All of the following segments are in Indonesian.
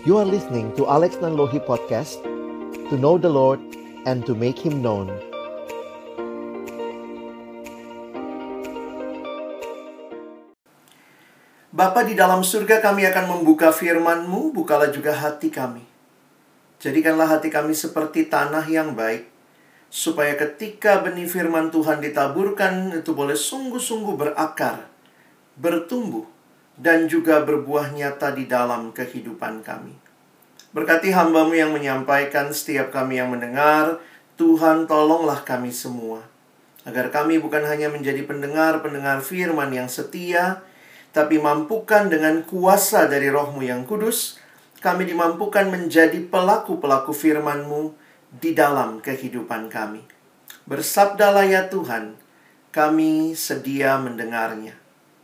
You are listening to Alex Nanlohi Podcast To know the Lord and to make Him known Bapa di dalam surga kami akan membuka firman-Mu, bukalah juga hati kami. Jadikanlah hati kami seperti tanah yang baik, supaya ketika benih firman Tuhan ditaburkan itu boleh sungguh-sungguh berakar, bertumbuh, dan juga berbuah nyata di dalam kehidupan kami. Berkati hambamu yang menyampaikan setiap kami yang mendengar, Tuhan tolonglah kami semua. Agar kami bukan hanya menjadi pendengar-pendengar firman yang setia, tapi mampukan dengan kuasa dari rohmu yang kudus, kami dimampukan menjadi pelaku-pelaku firman-Mu di dalam kehidupan kami. Bersabdalah ya Tuhan, kami sedia mendengarnya.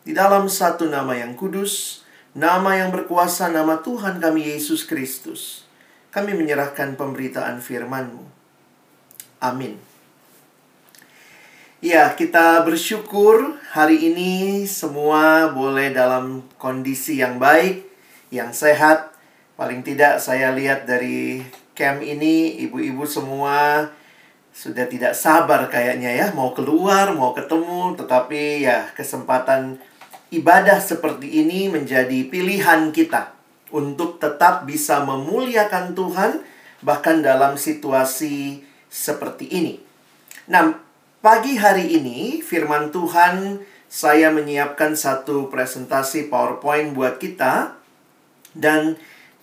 Di dalam satu nama yang kudus, nama yang berkuasa, nama Tuhan kami Yesus Kristus, kami menyerahkan pemberitaan firman-Mu. Amin. Ya, kita bersyukur hari ini semua boleh dalam kondisi yang baik, yang sehat. Paling tidak saya lihat dari camp ini ibu-ibu semua sudah tidak sabar kayaknya ya mau keluar, mau ketemu, tetapi ya kesempatan ibadah seperti ini menjadi pilihan kita untuk tetap bisa memuliakan Tuhan bahkan dalam situasi seperti ini. Nah, Pagi hari ini, firman Tuhan, saya menyiapkan satu presentasi PowerPoint buat kita. Dan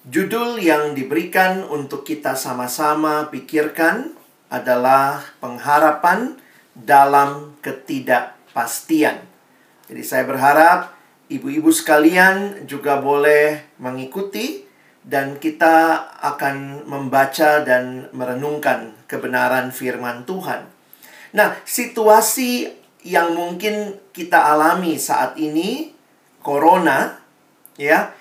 judul yang diberikan untuk kita sama-sama pikirkan adalah pengharapan dalam ketidakpastian. Jadi saya berharap ibu-ibu sekalian juga boleh mengikuti dan kita akan membaca dan merenungkan kebenaran firman Tuhan. Nah, situasi yang mungkin kita alami saat ini, corona, ya,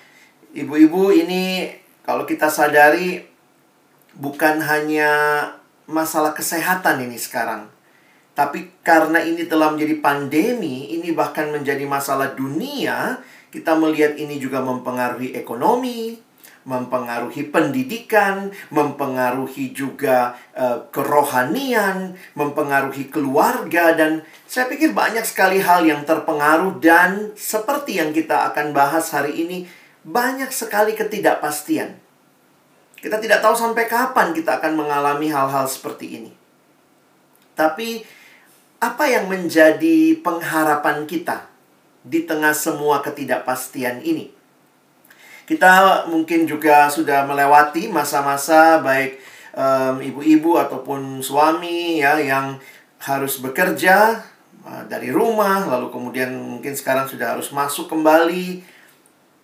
ibu-ibu ini kalau kita sadari bukan hanya masalah kesehatan ini sekarang. Tapi karena ini telah menjadi pandemi, ini bahkan menjadi masalah dunia, kita melihat ini juga mempengaruhi ekonomi, mempengaruhi pendidikan, mempengaruhi juga uh, kerohanian, mempengaruhi keluarga dan saya pikir banyak sekali hal yang terpengaruh dan seperti yang kita akan bahas hari ini banyak sekali ketidakpastian. Kita tidak tahu sampai kapan kita akan mengalami hal-hal seperti ini. Tapi apa yang menjadi pengharapan kita di tengah semua ketidakpastian ini? Kita mungkin juga sudah melewati masa-masa baik ibu-ibu um, ataupun suami ya yang harus bekerja uh, dari rumah lalu kemudian mungkin sekarang sudah harus masuk kembali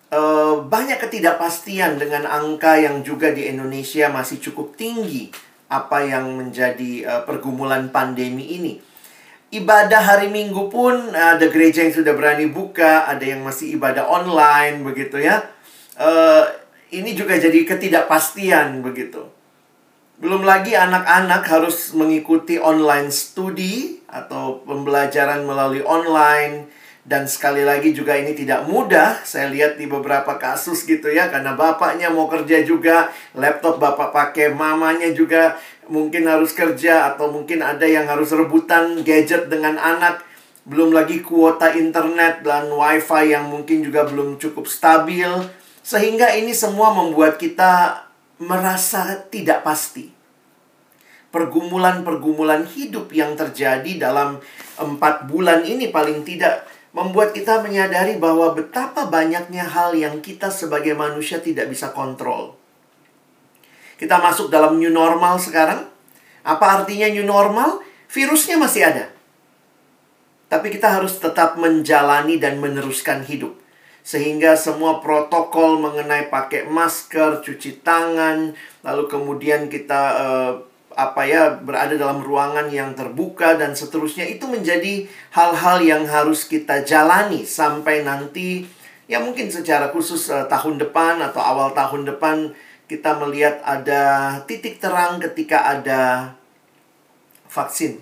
uh, banyak ketidakpastian dengan angka yang juga di Indonesia masih cukup tinggi apa yang menjadi uh, pergumulan pandemi ini ibadah hari Minggu pun ada gereja yang sudah berani buka ada yang masih ibadah online begitu ya uh, ini juga jadi ketidakpastian begitu. Belum lagi anak-anak harus mengikuti online studi atau pembelajaran melalui online dan sekali lagi juga ini tidak mudah. Saya lihat di beberapa kasus gitu ya karena bapaknya mau kerja juga, laptop bapak pakai, mamanya juga mungkin harus kerja atau mungkin ada yang harus rebutan gadget dengan anak. Belum lagi kuota internet dan wifi yang mungkin juga belum cukup stabil sehingga ini semua membuat kita merasa tidak pasti. Pergumulan-pergumulan hidup yang terjadi dalam empat bulan ini paling tidak membuat kita menyadari bahwa betapa banyaknya hal yang kita sebagai manusia tidak bisa kontrol. Kita masuk dalam new normal sekarang. Apa artinya new normal? Virusnya masih ada. Tapi kita harus tetap menjalani dan meneruskan hidup sehingga semua protokol mengenai pakai masker, cuci tangan, lalu kemudian kita uh, apa ya berada dalam ruangan yang terbuka dan seterusnya itu menjadi hal-hal yang harus kita jalani sampai nanti ya mungkin secara khusus uh, tahun depan atau awal tahun depan kita melihat ada titik terang ketika ada vaksin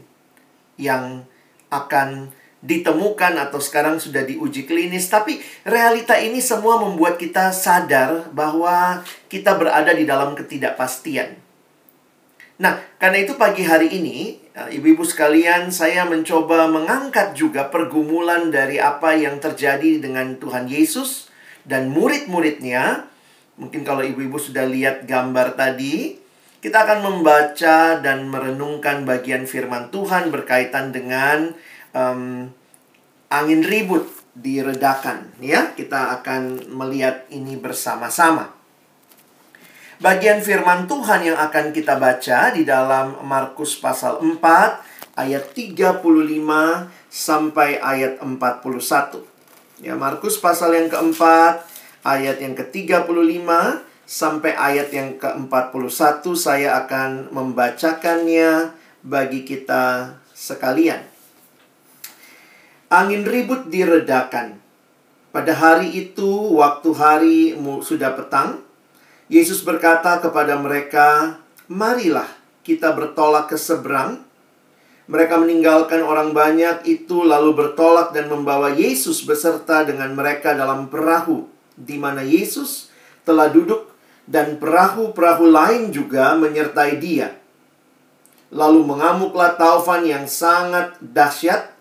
yang akan ditemukan atau sekarang sudah diuji klinis, tapi realita ini semua membuat kita sadar bahwa kita berada di dalam ketidakpastian. Nah, karena itu pagi hari ini, eh, ibu-ibu sekalian, saya mencoba mengangkat juga pergumulan dari apa yang terjadi dengan Tuhan Yesus dan murid-muridnya. Mungkin kalau ibu-ibu sudah lihat gambar tadi, kita akan membaca dan merenungkan bagian firman Tuhan berkaitan dengan um, angin ribut diredakan. Ya, kita akan melihat ini bersama-sama. Bagian firman Tuhan yang akan kita baca di dalam Markus pasal 4 ayat 35 sampai ayat 41. Ya, Markus pasal yang keempat ayat yang ke-35 sampai ayat yang ke-41 saya akan membacakannya bagi kita sekalian. Angin ribut diredakan. Pada hari itu, waktu hari sudah petang, Yesus berkata kepada mereka, "Marilah kita bertolak ke seberang." Mereka meninggalkan orang banyak itu lalu bertolak dan membawa Yesus beserta dengan mereka dalam perahu di mana Yesus telah duduk dan perahu-perahu lain juga menyertai dia. Lalu mengamuklah taufan yang sangat dahsyat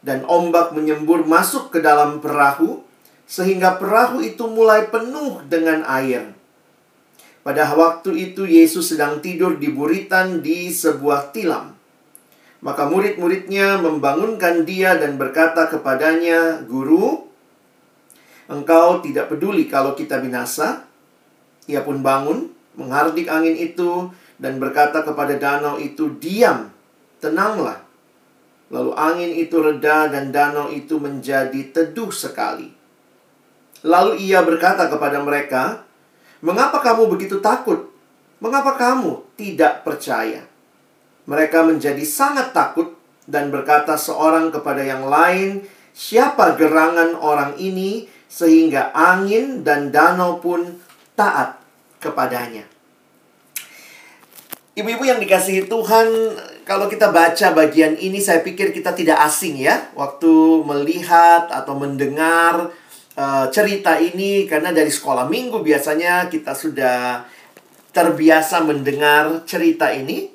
dan ombak menyembur masuk ke dalam perahu sehingga perahu itu mulai penuh dengan air. Pada waktu itu Yesus sedang tidur di buritan di sebuah tilam. Maka murid-muridnya membangunkan dia dan berkata kepadanya, "Guru, engkau tidak peduli kalau kita binasa?" Ia pun bangun, menghardik angin itu dan berkata kepada danau itu, "Diam, tenanglah." Lalu angin itu reda dan danau itu menjadi teduh sekali. Lalu ia berkata kepada mereka, Mengapa kamu begitu takut? Mengapa kamu tidak percaya? Mereka menjadi sangat takut dan berkata seorang kepada yang lain, "Siapa gerangan orang ini sehingga angin dan danau pun taat kepadanya?" Ibu-ibu yang dikasihi Tuhan, kalau kita baca bagian ini saya pikir kita tidak asing ya waktu melihat atau mendengar uh, cerita ini karena dari sekolah minggu biasanya kita sudah terbiasa mendengar cerita ini.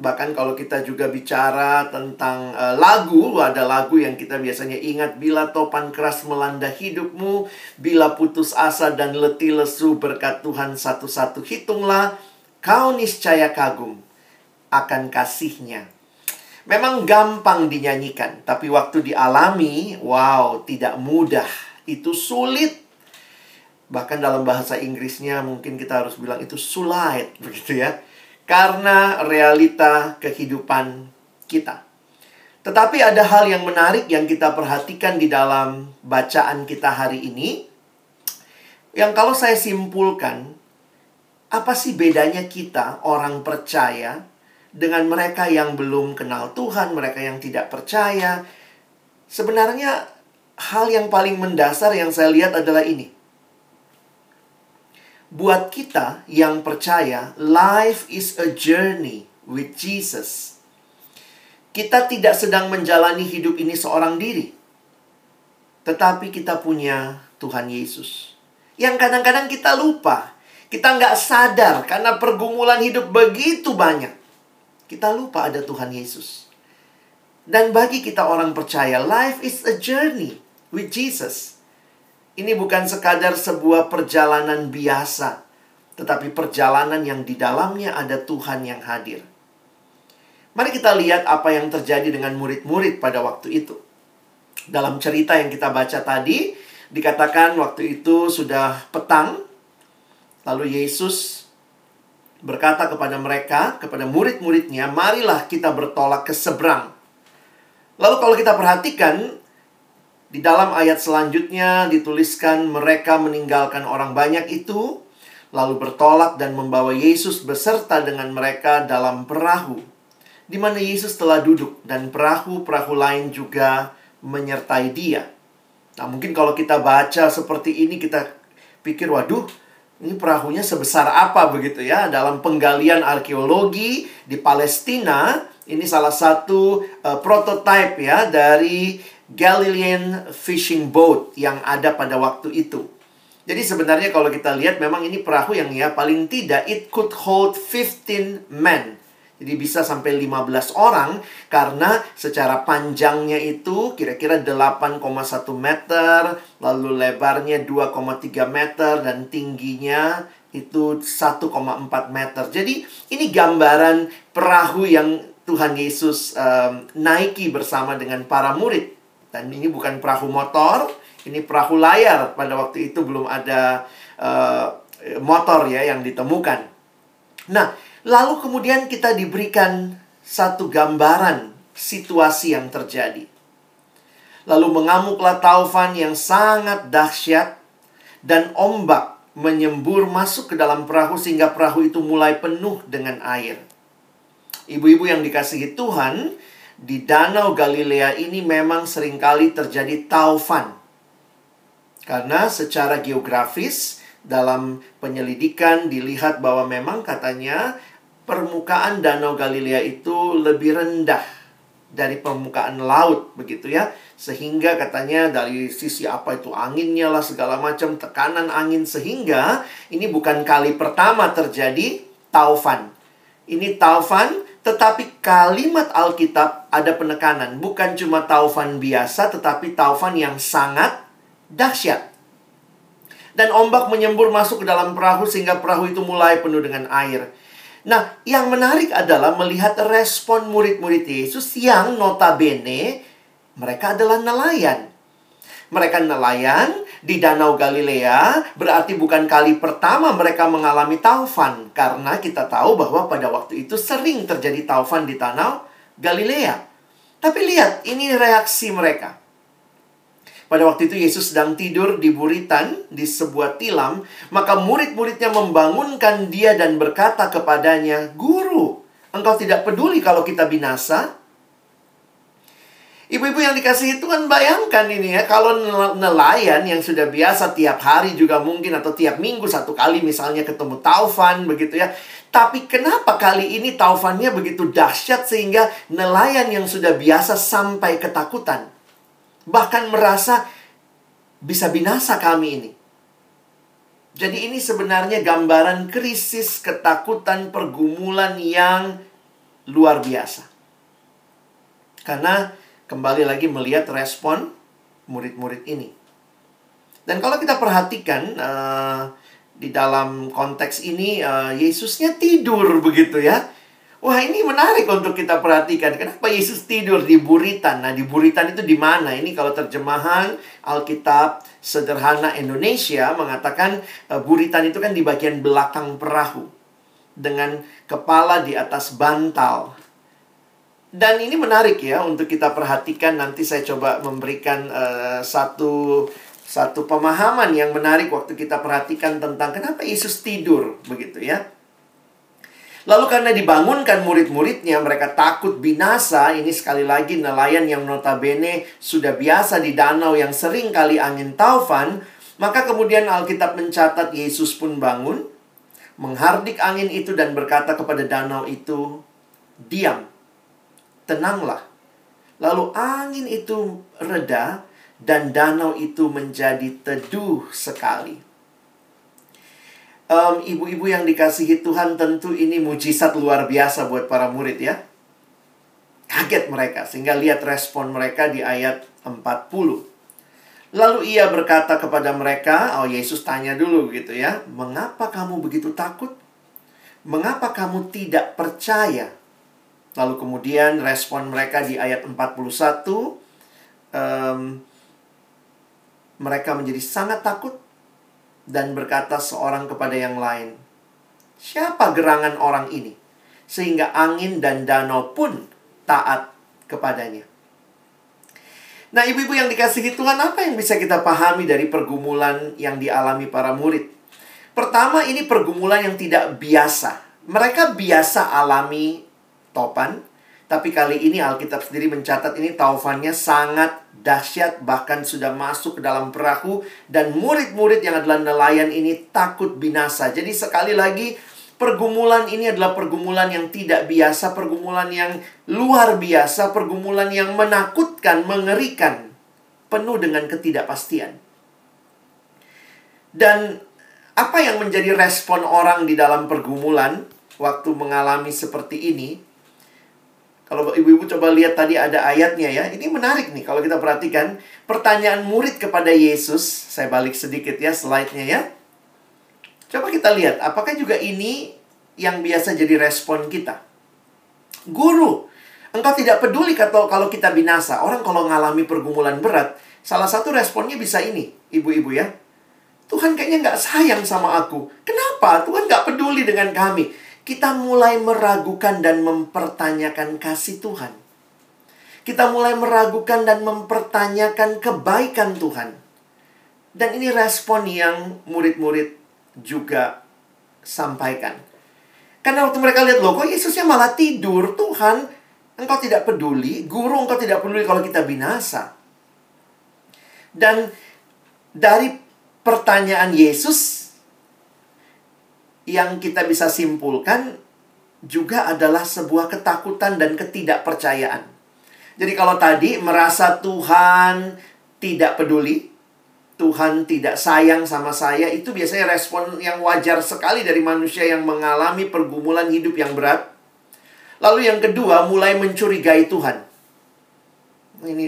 Bahkan kalau kita juga bicara tentang uh, lagu, ada lagu yang kita biasanya ingat bila topan keras melanda hidupmu, bila putus asa dan letih lesu berkat Tuhan satu-satu hitunglah, kau niscaya kagum akan kasihnya. Memang gampang dinyanyikan, tapi waktu dialami, wow, tidak mudah itu sulit. Bahkan dalam bahasa Inggrisnya mungkin kita harus bilang itu sulit begitu ya. Karena realita kehidupan kita. Tetapi ada hal yang menarik yang kita perhatikan di dalam bacaan kita hari ini. Yang kalau saya simpulkan, apa sih bedanya kita orang percaya dengan mereka yang belum kenal Tuhan, mereka yang tidak percaya? Sebenarnya hal yang paling mendasar yang saya lihat adalah ini. Buat kita yang percaya, life is a journey with Jesus. Kita tidak sedang menjalani hidup ini seorang diri. Tetapi kita punya Tuhan Yesus. Yang kadang-kadang kita lupa. Kita nggak sadar karena pergumulan hidup begitu banyak. Kita lupa ada Tuhan Yesus. Dan bagi kita orang percaya, life is a journey with Jesus. Ini bukan sekadar sebuah perjalanan biasa, tetapi perjalanan yang di dalamnya ada Tuhan yang hadir. Mari kita lihat apa yang terjadi dengan murid-murid pada waktu itu. Dalam cerita yang kita baca tadi, dikatakan waktu itu sudah petang, lalu Yesus berkata kepada mereka, kepada murid-muridnya, "Marilah kita bertolak ke seberang." Lalu kalau kita perhatikan, di dalam ayat selanjutnya dituliskan mereka meninggalkan orang banyak itu lalu bertolak dan membawa Yesus beserta dengan mereka dalam perahu di mana Yesus telah duduk dan perahu-perahu lain juga menyertai dia. Nah, mungkin kalau kita baca seperti ini kita pikir waduh ini perahunya sebesar apa begitu ya dalam penggalian arkeologi di Palestina ini salah satu uh, prototipe ya dari Galilean fishing boat yang ada pada waktu itu. Jadi sebenarnya kalau kita lihat memang ini perahu yang ya paling tidak it could hold 15 men. Jadi bisa sampai 15 orang karena secara panjangnya itu kira-kira 8,1 meter, lalu lebarnya 2,3 meter dan tingginya itu 1,4 meter. Jadi ini gambaran perahu yang Tuhan Yesus um, naiki bersama dengan para murid. Dan ini bukan perahu motor, ini perahu layar. Pada waktu itu belum ada uh, motor ya yang ditemukan. Nah, Lalu kemudian kita diberikan satu gambaran situasi yang terjadi. Lalu mengamuklah taufan yang sangat dahsyat dan ombak menyembur masuk ke dalam perahu sehingga perahu itu mulai penuh dengan air. Ibu-ibu yang dikasihi Tuhan, di Danau Galilea ini memang sering kali terjadi taufan. Karena secara geografis dalam penyelidikan dilihat bahwa memang katanya permukaan Danau Galilea itu lebih rendah dari permukaan laut begitu ya sehingga katanya dari sisi apa itu anginnya lah segala macam tekanan angin sehingga ini bukan kali pertama terjadi taufan ini taufan tetapi kalimat Alkitab ada penekanan. Bukan cuma taufan biasa tetapi taufan yang sangat dahsyat. Dan ombak menyembur masuk ke dalam perahu sehingga perahu itu mulai penuh dengan air. Nah, yang menarik adalah melihat respon murid-murid Yesus yang notabene mereka adalah nelayan. Mereka nelayan di Danau Galilea, berarti bukan kali pertama mereka mengalami taufan. Karena kita tahu bahwa pada waktu itu sering terjadi taufan di Danau Galilea. Tapi lihat, ini reaksi mereka. Pada waktu itu Yesus sedang tidur di buritan di sebuah tilam, maka murid-muridnya membangunkan dia dan berkata kepadanya, "Guru, engkau tidak peduli kalau kita binasa?" Ibu-ibu yang dikasih itu kan bayangkan ini ya, kalau nelayan yang sudah biasa tiap hari juga mungkin atau tiap minggu satu kali misalnya ketemu taufan begitu ya. Tapi kenapa kali ini taufannya begitu dahsyat sehingga nelayan yang sudah biasa sampai ketakutan? bahkan merasa bisa binasa kami ini. Jadi ini sebenarnya gambaran krisis ketakutan pergumulan yang luar biasa. Karena kembali lagi melihat respon murid-murid ini. Dan kalau kita perhatikan uh, di dalam konteks ini uh, Yesusnya tidur begitu ya. Wah ini menarik untuk kita perhatikan. Kenapa Yesus tidur di buritan? Nah di buritan itu di mana? Ini kalau terjemahan Alkitab sederhana Indonesia mengatakan uh, buritan itu kan di bagian belakang perahu. Dengan kepala di atas bantal. Dan ini menarik ya untuk kita perhatikan. Nanti saya coba memberikan uh, satu satu pemahaman yang menarik waktu kita perhatikan tentang kenapa Yesus tidur begitu ya. Lalu karena dibangunkan murid-muridnya, mereka takut binasa. Ini sekali lagi nelayan yang notabene sudah biasa di danau yang sering kali angin taufan. Maka kemudian Alkitab mencatat Yesus pun bangun, menghardik angin itu dan berkata kepada danau itu, Diam, tenanglah. Lalu angin itu reda dan danau itu menjadi teduh sekali um, ibu-ibu yang dikasihi Tuhan tentu ini mujizat luar biasa buat para murid ya. Kaget mereka sehingga lihat respon mereka di ayat 40. Lalu ia berkata kepada mereka, oh Yesus tanya dulu gitu ya, mengapa kamu begitu takut? Mengapa kamu tidak percaya? Lalu kemudian respon mereka di ayat 41, um, mereka menjadi sangat takut dan berkata seorang kepada yang lain, "Siapa gerangan orang ini sehingga angin dan danau pun taat kepadanya?" Nah, ibu-ibu yang dikasihi Tuhan, apa yang bisa kita pahami dari pergumulan yang dialami para murid? Pertama, ini pergumulan yang tidak biasa. Mereka biasa alami topan, tapi kali ini Alkitab sendiri mencatat ini taufannya sangat dahsyat bahkan sudah masuk ke dalam perahu dan murid-murid yang adalah nelayan ini takut binasa. Jadi sekali lagi pergumulan ini adalah pergumulan yang tidak biasa, pergumulan yang luar biasa, pergumulan yang menakutkan, mengerikan penuh dengan ketidakpastian. Dan apa yang menjadi respon orang di dalam pergumulan waktu mengalami seperti ini? Kalau ibu-ibu coba lihat tadi ada ayatnya ya. Ini menarik nih kalau kita perhatikan. Pertanyaan murid kepada Yesus. Saya balik sedikit ya slide-nya ya. Coba kita lihat. Apakah juga ini yang biasa jadi respon kita? Guru, engkau tidak peduli kalau, kalau kita binasa. Orang kalau mengalami pergumulan berat, salah satu responnya bisa ini, ibu-ibu ya. Tuhan kayaknya nggak sayang sama aku. Kenapa? Tuhan nggak peduli dengan kami. Kita mulai meragukan dan mempertanyakan kasih Tuhan. Kita mulai meragukan dan mempertanyakan kebaikan Tuhan. Dan ini respon yang murid-murid juga sampaikan. Karena waktu mereka lihat, loh kok Yesusnya malah tidur? Tuhan, engkau tidak peduli. Guru, engkau tidak peduli kalau kita binasa. Dan dari pertanyaan Yesus yang kita bisa simpulkan juga adalah sebuah ketakutan dan ketidakpercayaan. Jadi kalau tadi merasa Tuhan tidak peduli, Tuhan tidak sayang sama saya, itu biasanya respon yang wajar sekali dari manusia yang mengalami pergumulan hidup yang berat. Lalu yang kedua, mulai mencurigai Tuhan. Ini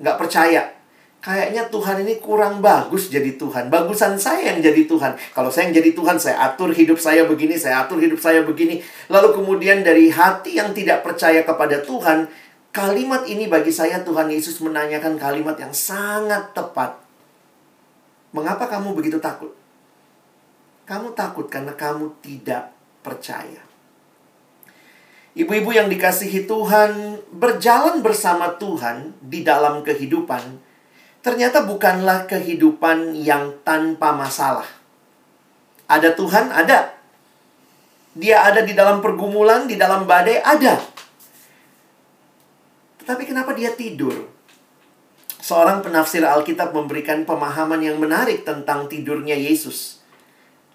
nggak percaya kayaknya Tuhan ini kurang bagus jadi Tuhan. Bagusan saya yang jadi Tuhan. Kalau saya yang jadi Tuhan, saya atur hidup saya begini, saya atur hidup saya begini. Lalu kemudian dari hati yang tidak percaya kepada Tuhan, kalimat ini bagi saya Tuhan Yesus menanyakan kalimat yang sangat tepat. Mengapa kamu begitu takut? Kamu takut karena kamu tidak percaya. Ibu-ibu yang dikasihi Tuhan, berjalan bersama Tuhan di dalam kehidupan ternyata bukanlah kehidupan yang tanpa masalah. Ada Tuhan, ada. Dia ada di dalam pergumulan, di dalam badai, ada. Tetapi kenapa dia tidur? Seorang penafsir Alkitab memberikan pemahaman yang menarik tentang tidurnya Yesus.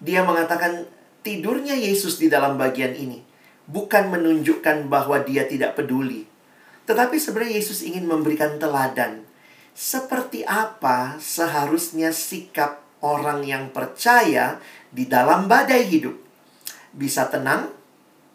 Dia mengatakan tidurnya Yesus di dalam bagian ini bukan menunjukkan bahwa dia tidak peduli. Tetapi sebenarnya Yesus ingin memberikan teladan seperti apa seharusnya sikap orang yang percaya di dalam badai hidup. Bisa tenang,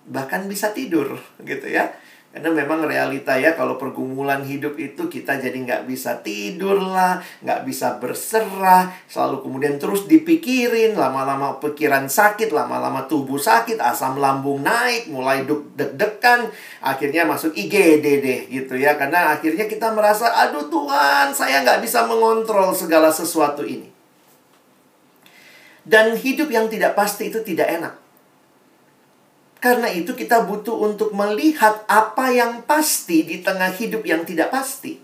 bahkan bisa tidur, gitu ya. Karena memang realita ya kalau pergumulan hidup itu kita jadi nggak bisa tidur lah, nggak bisa berserah, selalu kemudian terus dipikirin, lama-lama pikiran sakit, lama-lama tubuh sakit, asam lambung naik, mulai deg-degan, akhirnya masuk IGD deh gitu ya. Karena akhirnya kita merasa, aduh Tuhan saya nggak bisa mengontrol segala sesuatu ini. Dan hidup yang tidak pasti itu tidak enak. Karena itu kita butuh untuk melihat apa yang pasti di tengah hidup yang tidak pasti.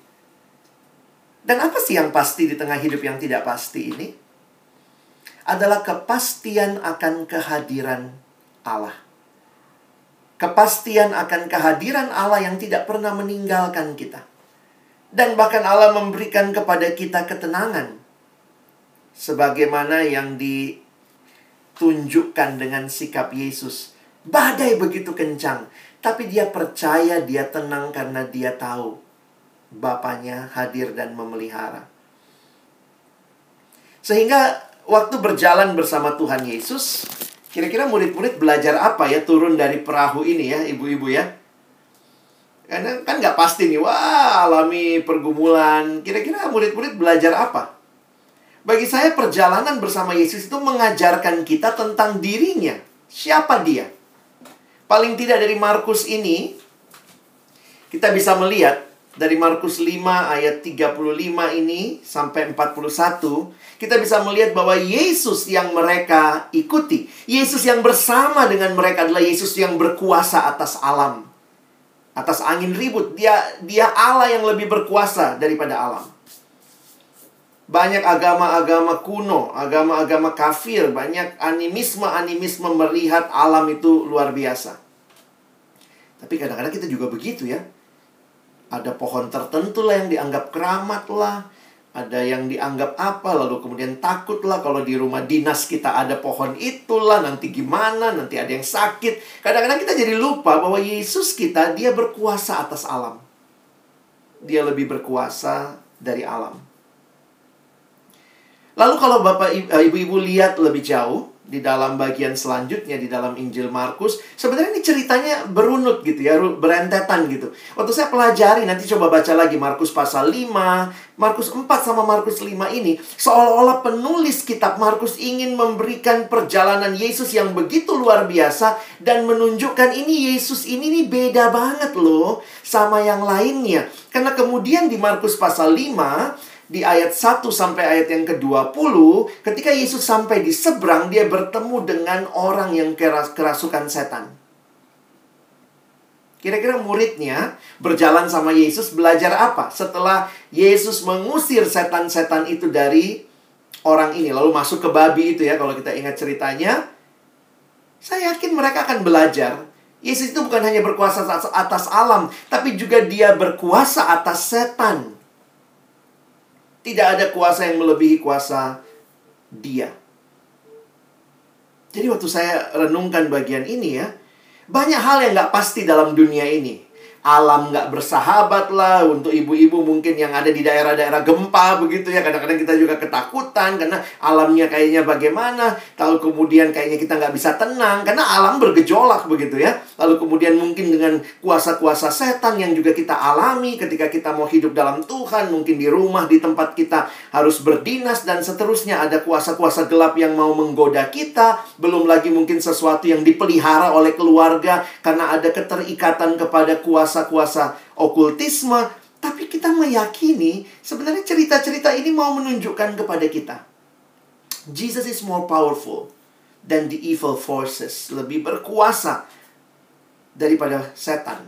Dan apa sih yang pasti di tengah hidup yang tidak pasti ini? Adalah kepastian akan kehadiran Allah. Kepastian akan kehadiran Allah yang tidak pernah meninggalkan kita. Dan bahkan Allah memberikan kepada kita ketenangan. Sebagaimana yang ditunjukkan dengan sikap Yesus Badai begitu kencang. Tapi dia percaya, dia tenang karena dia tahu Bapaknya hadir dan memelihara. Sehingga waktu berjalan bersama Tuhan Yesus, kira-kira murid-murid belajar apa ya turun dari perahu ini ya, ibu-ibu ya? Karena kan nggak pasti nih, wah alami pergumulan. Kira-kira murid-murid belajar apa? Bagi saya perjalanan bersama Yesus itu mengajarkan kita tentang dirinya. Siapa dia? Paling tidak dari Markus ini kita bisa melihat dari Markus 5 ayat 35 ini sampai 41 kita bisa melihat bahwa Yesus yang mereka ikuti, Yesus yang bersama dengan mereka adalah Yesus yang berkuasa atas alam. Atas angin ribut, dia dia Allah yang lebih berkuasa daripada alam. Banyak agama-agama kuno, agama-agama kafir, banyak animisme-animisme melihat alam itu luar biasa. Tapi kadang-kadang kita juga begitu ya. Ada pohon tertentu lah yang dianggap keramat lah. Ada yang dianggap apa, lalu kemudian takut lah kalau di rumah dinas kita ada pohon itulah, nanti gimana, nanti ada yang sakit. Kadang-kadang kita jadi lupa bahwa Yesus kita, dia berkuasa atas alam. Dia lebih berkuasa dari alam. Lalu kalau Bapak eh, Ibu-ibu lihat lebih jauh di dalam bagian selanjutnya di dalam Injil Markus, sebenarnya ini ceritanya berunut gitu ya, berentetan gitu. Waktu saya pelajari nanti coba baca lagi Markus pasal 5, Markus 4 sama Markus 5 ini seolah-olah penulis kitab Markus ingin memberikan perjalanan Yesus yang begitu luar biasa dan menunjukkan ini Yesus ini nih beda banget loh sama yang lainnya. Karena kemudian di Markus pasal 5 di ayat 1 sampai ayat yang ke-20, ketika Yesus sampai di seberang, dia bertemu dengan orang yang keras, kerasukan setan. Kira-kira muridnya berjalan sama Yesus belajar apa? Setelah Yesus mengusir setan-setan itu dari orang ini, lalu masuk ke babi itu ya, kalau kita ingat ceritanya, saya yakin mereka akan belajar. Yesus itu bukan hanya berkuasa atas alam, tapi juga dia berkuasa atas setan. Tidak ada kuasa yang melebihi kuasa dia. Jadi waktu saya renungkan bagian ini ya, banyak hal yang nggak pasti dalam dunia ini alam nggak bersahabat lah. Untuk ibu-ibu mungkin yang ada di daerah-daerah gempa begitu ya. Kadang-kadang kita juga ketakutan karena alamnya kayaknya bagaimana. Lalu kemudian kayaknya kita nggak bisa tenang karena alam bergejolak begitu ya. Lalu kemudian mungkin dengan kuasa-kuasa setan yang juga kita alami ketika kita mau hidup dalam Tuhan mungkin di rumah di tempat kita harus berdinas dan seterusnya. Ada kuasa-kuasa gelap yang mau menggoda kita. Belum lagi mungkin sesuatu yang dipelihara oleh keluarga karena ada keterikatan kepada kuasa kuasa-kuasa okultisme, tapi kita meyakini sebenarnya cerita-cerita ini mau menunjukkan kepada kita. Jesus is more powerful than the evil forces, lebih berkuasa daripada setan.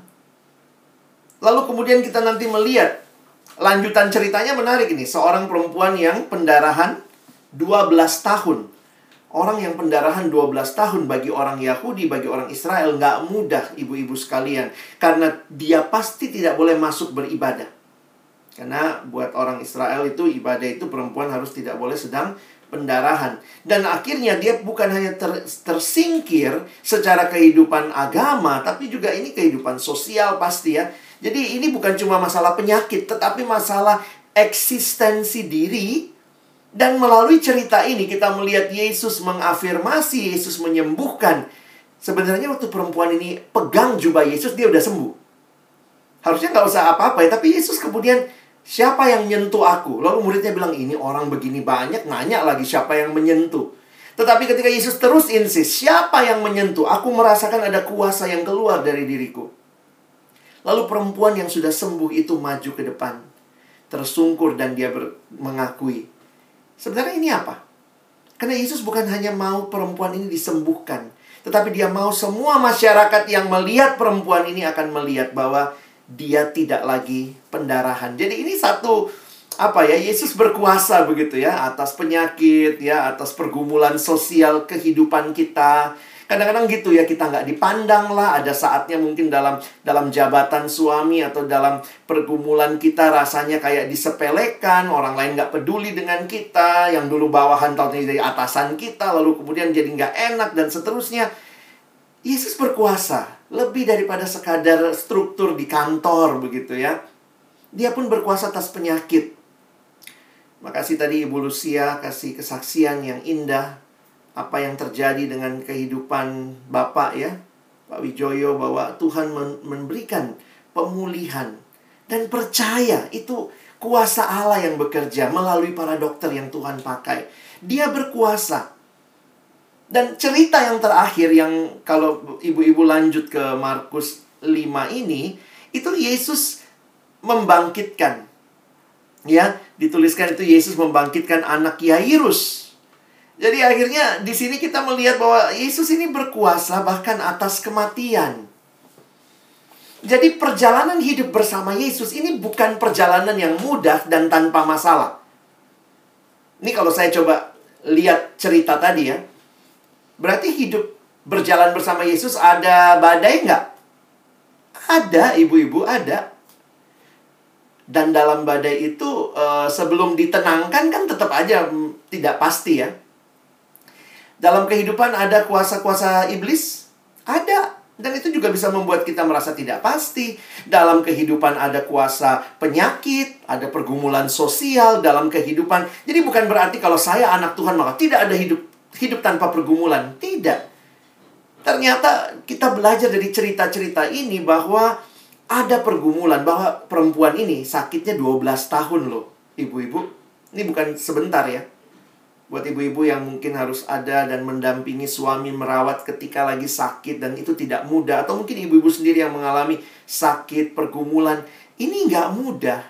Lalu kemudian kita nanti melihat lanjutan ceritanya menarik ini, seorang perempuan yang pendarahan 12 tahun Orang yang pendarahan 12 tahun bagi orang Yahudi, bagi orang Israel nggak mudah ibu-ibu sekalian. Karena dia pasti tidak boleh masuk beribadah. Karena buat orang Israel itu ibadah itu perempuan harus tidak boleh sedang pendarahan. Dan akhirnya dia bukan hanya ter, tersingkir secara kehidupan agama, tapi juga ini kehidupan sosial pasti ya. Jadi ini bukan cuma masalah penyakit, tetapi masalah eksistensi diri dan melalui cerita ini kita melihat Yesus mengafirmasi, Yesus menyembuhkan. Sebenarnya waktu perempuan ini pegang jubah Yesus, dia udah sembuh. Harusnya nggak usah apa-apa ya, tapi Yesus kemudian siapa yang menyentuh aku? Lalu muridnya bilang, ini orang begini banyak, nanya lagi siapa yang menyentuh. Tetapi ketika Yesus terus insist, siapa yang menyentuh? Aku merasakan ada kuasa yang keluar dari diriku. Lalu perempuan yang sudah sembuh itu maju ke depan. Tersungkur dan dia mengakui, Sebenarnya ini apa? Karena Yesus bukan hanya mau perempuan ini disembuhkan, tetapi dia mau semua masyarakat yang melihat perempuan ini akan melihat bahwa dia tidak lagi pendarahan. Jadi ini satu apa ya Yesus berkuasa begitu ya atas penyakit ya atas pergumulan sosial kehidupan kita Kadang-kadang gitu ya kita nggak dipandang lah. Ada saatnya mungkin dalam dalam jabatan suami atau dalam pergumulan kita rasanya kayak disepelekan. Orang lain nggak peduli dengan kita. Yang dulu bawahan tahun jadi atasan kita. Lalu kemudian jadi nggak enak dan seterusnya. Yesus berkuasa. Lebih daripada sekadar struktur di kantor begitu ya. Dia pun berkuasa atas penyakit. Makasih tadi Ibu Lucia kasih kesaksian yang indah apa yang terjadi dengan kehidupan Bapak ya, Pak Wijoyo bahwa Tuhan memberikan pemulihan dan percaya itu kuasa Allah yang bekerja melalui para dokter yang Tuhan pakai. Dia berkuasa. Dan cerita yang terakhir yang kalau ibu-ibu lanjut ke Markus 5 ini, itu Yesus membangkitkan. Ya, dituliskan itu Yesus membangkitkan anak Yairus jadi akhirnya di sini kita melihat bahwa Yesus ini berkuasa bahkan atas kematian. Jadi perjalanan hidup bersama Yesus ini bukan perjalanan yang mudah dan tanpa masalah. Ini kalau saya coba lihat cerita tadi ya. Berarti hidup berjalan bersama Yesus ada badai nggak? Ada, ibu-ibu ada. Dan dalam badai itu eh, sebelum ditenangkan kan tetap aja mm, tidak pasti ya dalam kehidupan ada kuasa-kuasa iblis? Ada. Dan itu juga bisa membuat kita merasa tidak pasti. Dalam kehidupan ada kuasa penyakit, ada pergumulan sosial dalam kehidupan. Jadi bukan berarti kalau saya anak Tuhan maka tidak ada hidup hidup tanpa pergumulan. Tidak. Ternyata kita belajar dari cerita-cerita ini bahwa ada pergumulan bahwa perempuan ini sakitnya 12 tahun loh, ibu-ibu. Ini bukan sebentar ya buat ibu-ibu yang mungkin harus ada dan mendampingi suami merawat ketika lagi sakit dan itu tidak mudah. Atau mungkin ibu-ibu sendiri yang mengalami sakit pergumulan. Ini nggak mudah.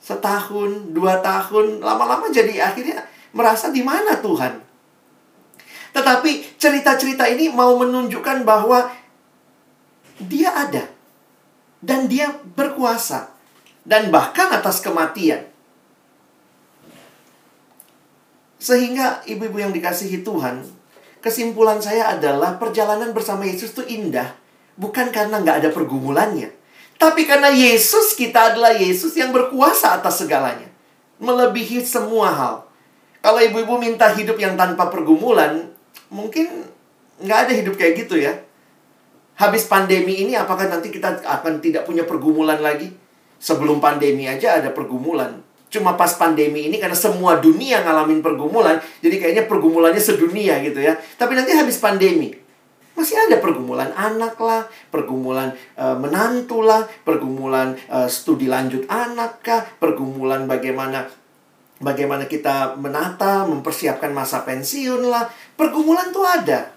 Setahun dua tahun lama-lama jadi akhirnya merasa di mana Tuhan? Tetapi cerita-cerita ini mau menunjukkan bahwa dia ada dan dia berkuasa dan bahkan atas kematian Sehingga ibu-ibu yang dikasihi Tuhan, kesimpulan saya adalah perjalanan bersama Yesus itu indah. Bukan karena nggak ada pergumulannya. Tapi karena Yesus kita adalah Yesus yang berkuasa atas segalanya. Melebihi semua hal. Kalau ibu-ibu minta hidup yang tanpa pergumulan, mungkin nggak ada hidup kayak gitu ya. Habis pandemi ini apakah nanti kita akan tidak punya pergumulan lagi? Sebelum pandemi aja ada pergumulan cuma pas pandemi ini karena semua dunia ngalamin pergumulan, jadi kayaknya pergumulannya sedunia gitu ya. Tapi nanti habis pandemi, masih ada pergumulan anak lah, pergumulan e, menantu lah, pergumulan e, studi lanjut anak kah, pergumulan bagaimana bagaimana kita menata, mempersiapkan masa pensiun lah. Pergumulan tuh ada.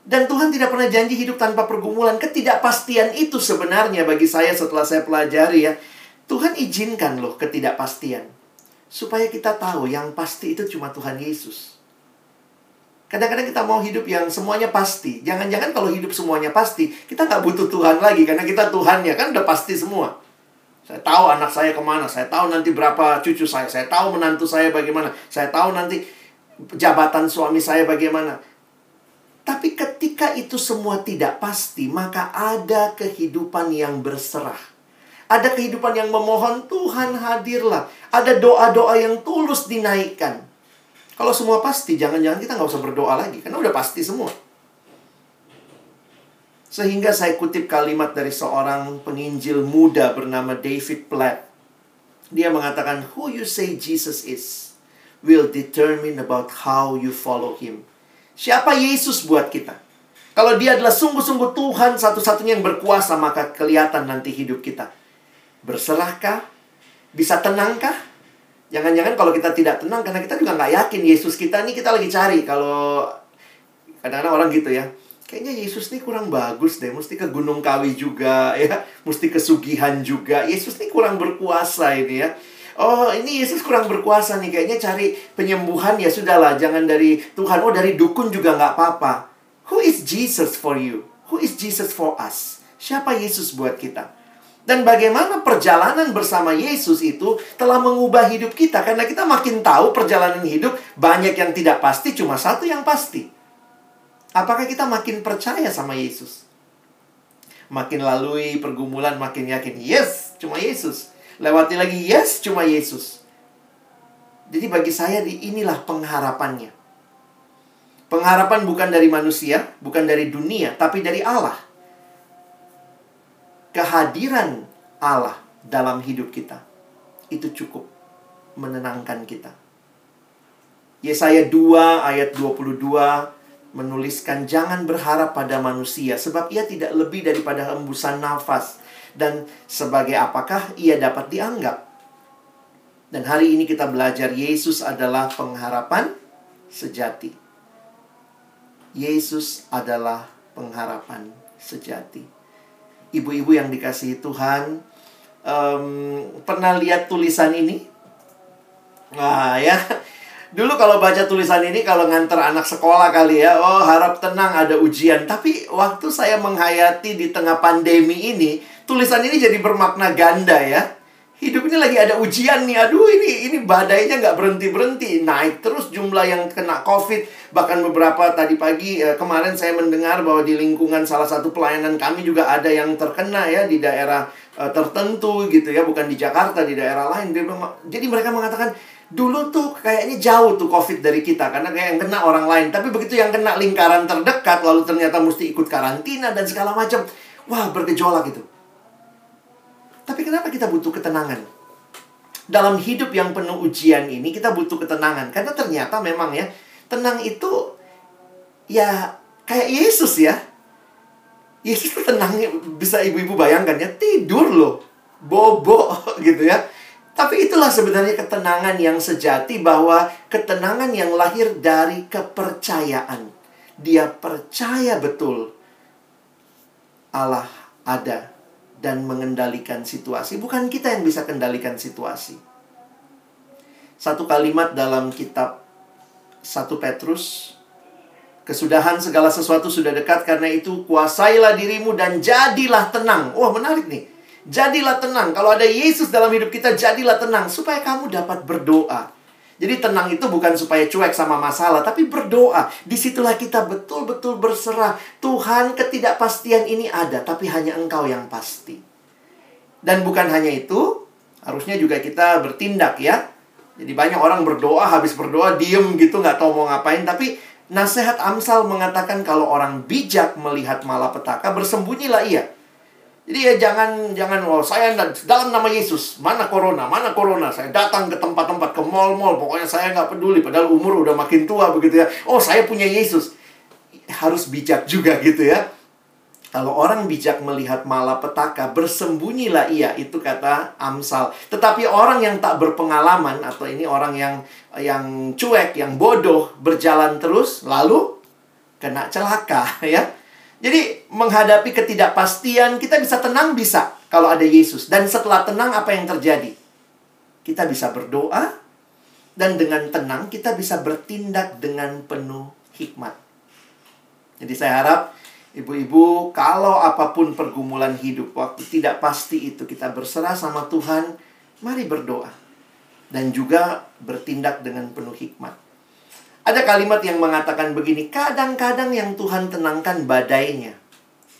Dan Tuhan tidak pernah janji hidup tanpa pergumulan. Ketidakpastian itu sebenarnya bagi saya setelah saya pelajari ya Tuhan izinkan loh ketidakpastian. Supaya kita tahu yang pasti itu cuma Tuhan Yesus. Kadang-kadang kita mau hidup yang semuanya pasti. Jangan-jangan kalau hidup semuanya pasti, kita nggak butuh Tuhan lagi. Karena kita Tuhannya, kan udah pasti semua. Saya tahu anak saya ke mana, saya tahu nanti berapa cucu saya, saya tahu menantu saya bagaimana, saya tahu nanti jabatan suami saya bagaimana. Tapi ketika itu semua tidak pasti, maka ada kehidupan yang berserah. Ada kehidupan yang memohon, Tuhan hadirlah. Ada doa-doa yang tulus dinaikkan. Kalau semua pasti, jangan-jangan kita nggak usah berdoa lagi. Karena udah pasti semua. Sehingga saya kutip kalimat dari seorang penginjil muda bernama David Platt. Dia mengatakan, Who you say Jesus is will determine about how you follow him. Siapa Yesus buat kita? Kalau dia adalah sungguh-sungguh Tuhan satu-satunya yang berkuasa, maka kelihatan nanti hidup kita. Berserahkah? Bisa tenangkah? Jangan-jangan kalau kita tidak tenang karena kita juga nggak yakin Yesus kita ini kita lagi cari. Kalau kadang-kadang orang gitu ya. Kayaknya Yesus ini kurang bagus deh. Mesti ke Gunung Kawi juga ya. Mesti ke Sugihan juga. Yesus ini kurang berkuasa ini ya. Oh ini Yesus kurang berkuasa nih. Kayaknya cari penyembuhan ya sudahlah. Jangan dari Tuhan. Oh dari dukun juga nggak apa-apa. Who is Jesus for you? Who is Jesus for us? Siapa Yesus buat kita? Dan bagaimana perjalanan bersama Yesus itu telah mengubah hidup kita. Karena kita makin tahu perjalanan hidup banyak yang tidak pasti, cuma satu yang pasti. Apakah kita makin percaya sama Yesus? Makin lalui pergumulan, makin yakin, yes, cuma Yesus. Lewati lagi, yes, cuma Yesus. Jadi bagi saya inilah pengharapannya. Pengharapan bukan dari manusia, bukan dari dunia, tapi dari Allah kehadiran Allah dalam hidup kita itu cukup menenangkan kita. Yesaya 2 ayat 22 menuliskan jangan berharap pada manusia sebab ia tidak lebih daripada hembusan nafas dan sebagai apakah ia dapat dianggap. Dan hari ini kita belajar Yesus adalah pengharapan sejati. Yesus adalah pengharapan sejati ibu-ibu yang dikasihi Tuhan um, pernah lihat tulisan ini? Nah ya, dulu kalau baca tulisan ini kalau nganter anak sekolah kali ya, oh harap tenang ada ujian. Tapi waktu saya menghayati di tengah pandemi ini, tulisan ini jadi bermakna ganda ya hidup ini lagi ada ujian nih. Aduh, ini ini badainya nggak berhenti-berhenti. Naik terus jumlah yang kena COVID. Bahkan beberapa tadi pagi eh, kemarin saya mendengar bahwa di lingkungan salah satu pelayanan kami juga ada yang terkena ya di daerah eh, tertentu gitu ya, bukan di Jakarta, di daerah lain. Jadi mereka mengatakan Dulu tuh kayaknya jauh tuh COVID dari kita karena kayak yang kena orang lain. Tapi begitu yang kena lingkaran terdekat lalu ternyata mesti ikut karantina dan segala macam. Wah, bergejolak itu. Tapi kenapa kita butuh ketenangan? Dalam hidup yang penuh ujian ini kita butuh ketenangan karena ternyata memang ya, tenang itu ya kayak Yesus ya. Yesus tuh bisa ibu-ibu bayangkan ya, tidur loh. Bobo gitu ya tapi itulah sebenarnya ketenangan yang sejati bahwa ketenangan yang lahir dari kepercayaan. Dia percaya betul Allah ada dan mengendalikan situasi. Bukan kita yang bisa kendalikan situasi. Satu kalimat dalam kitab 1 Petrus Kesudahan segala sesuatu sudah dekat karena itu kuasailah dirimu dan jadilah tenang. Wah, menarik nih. Jadilah tenang. Kalau ada Yesus dalam hidup kita, jadilah tenang supaya kamu dapat berdoa. Jadi tenang itu bukan supaya cuek sama masalah, tapi berdoa. Di situlah kita betul-betul berserah. Tuhan ketidakpastian ini ada, tapi hanya engkau yang pasti. Dan bukan hanya itu, harusnya juga kita bertindak ya. Jadi banyak orang berdoa, habis berdoa diem gitu, nggak tahu mau ngapain. Tapi nasihat Amsal mengatakan kalau orang bijak melihat malapetaka, bersembunyilah ia. Jadi ya jangan jangan oh saya dalam nama Yesus mana corona mana corona saya datang ke tempat-tempat ke mall-mall pokoknya saya nggak peduli padahal umur udah makin tua begitu ya oh saya punya Yesus harus bijak juga gitu ya kalau orang bijak melihat malapetaka bersembunyilah ia itu kata Amsal tetapi orang yang tak berpengalaman atau ini orang yang yang cuek yang bodoh berjalan terus lalu kena celaka ya jadi menghadapi ketidakpastian kita bisa tenang bisa kalau ada Yesus. Dan setelah tenang apa yang terjadi? Kita bisa berdoa dan dengan tenang kita bisa bertindak dengan penuh hikmat. Jadi saya harap ibu-ibu kalau apa pun pergumulan hidup waktu tidak pasti itu kita berserah sama Tuhan, mari berdoa dan juga bertindak dengan penuh hikmat. Ada kalimat yang mengatakan begini, kadang-kadang yang Tuhan tenangkan badainya.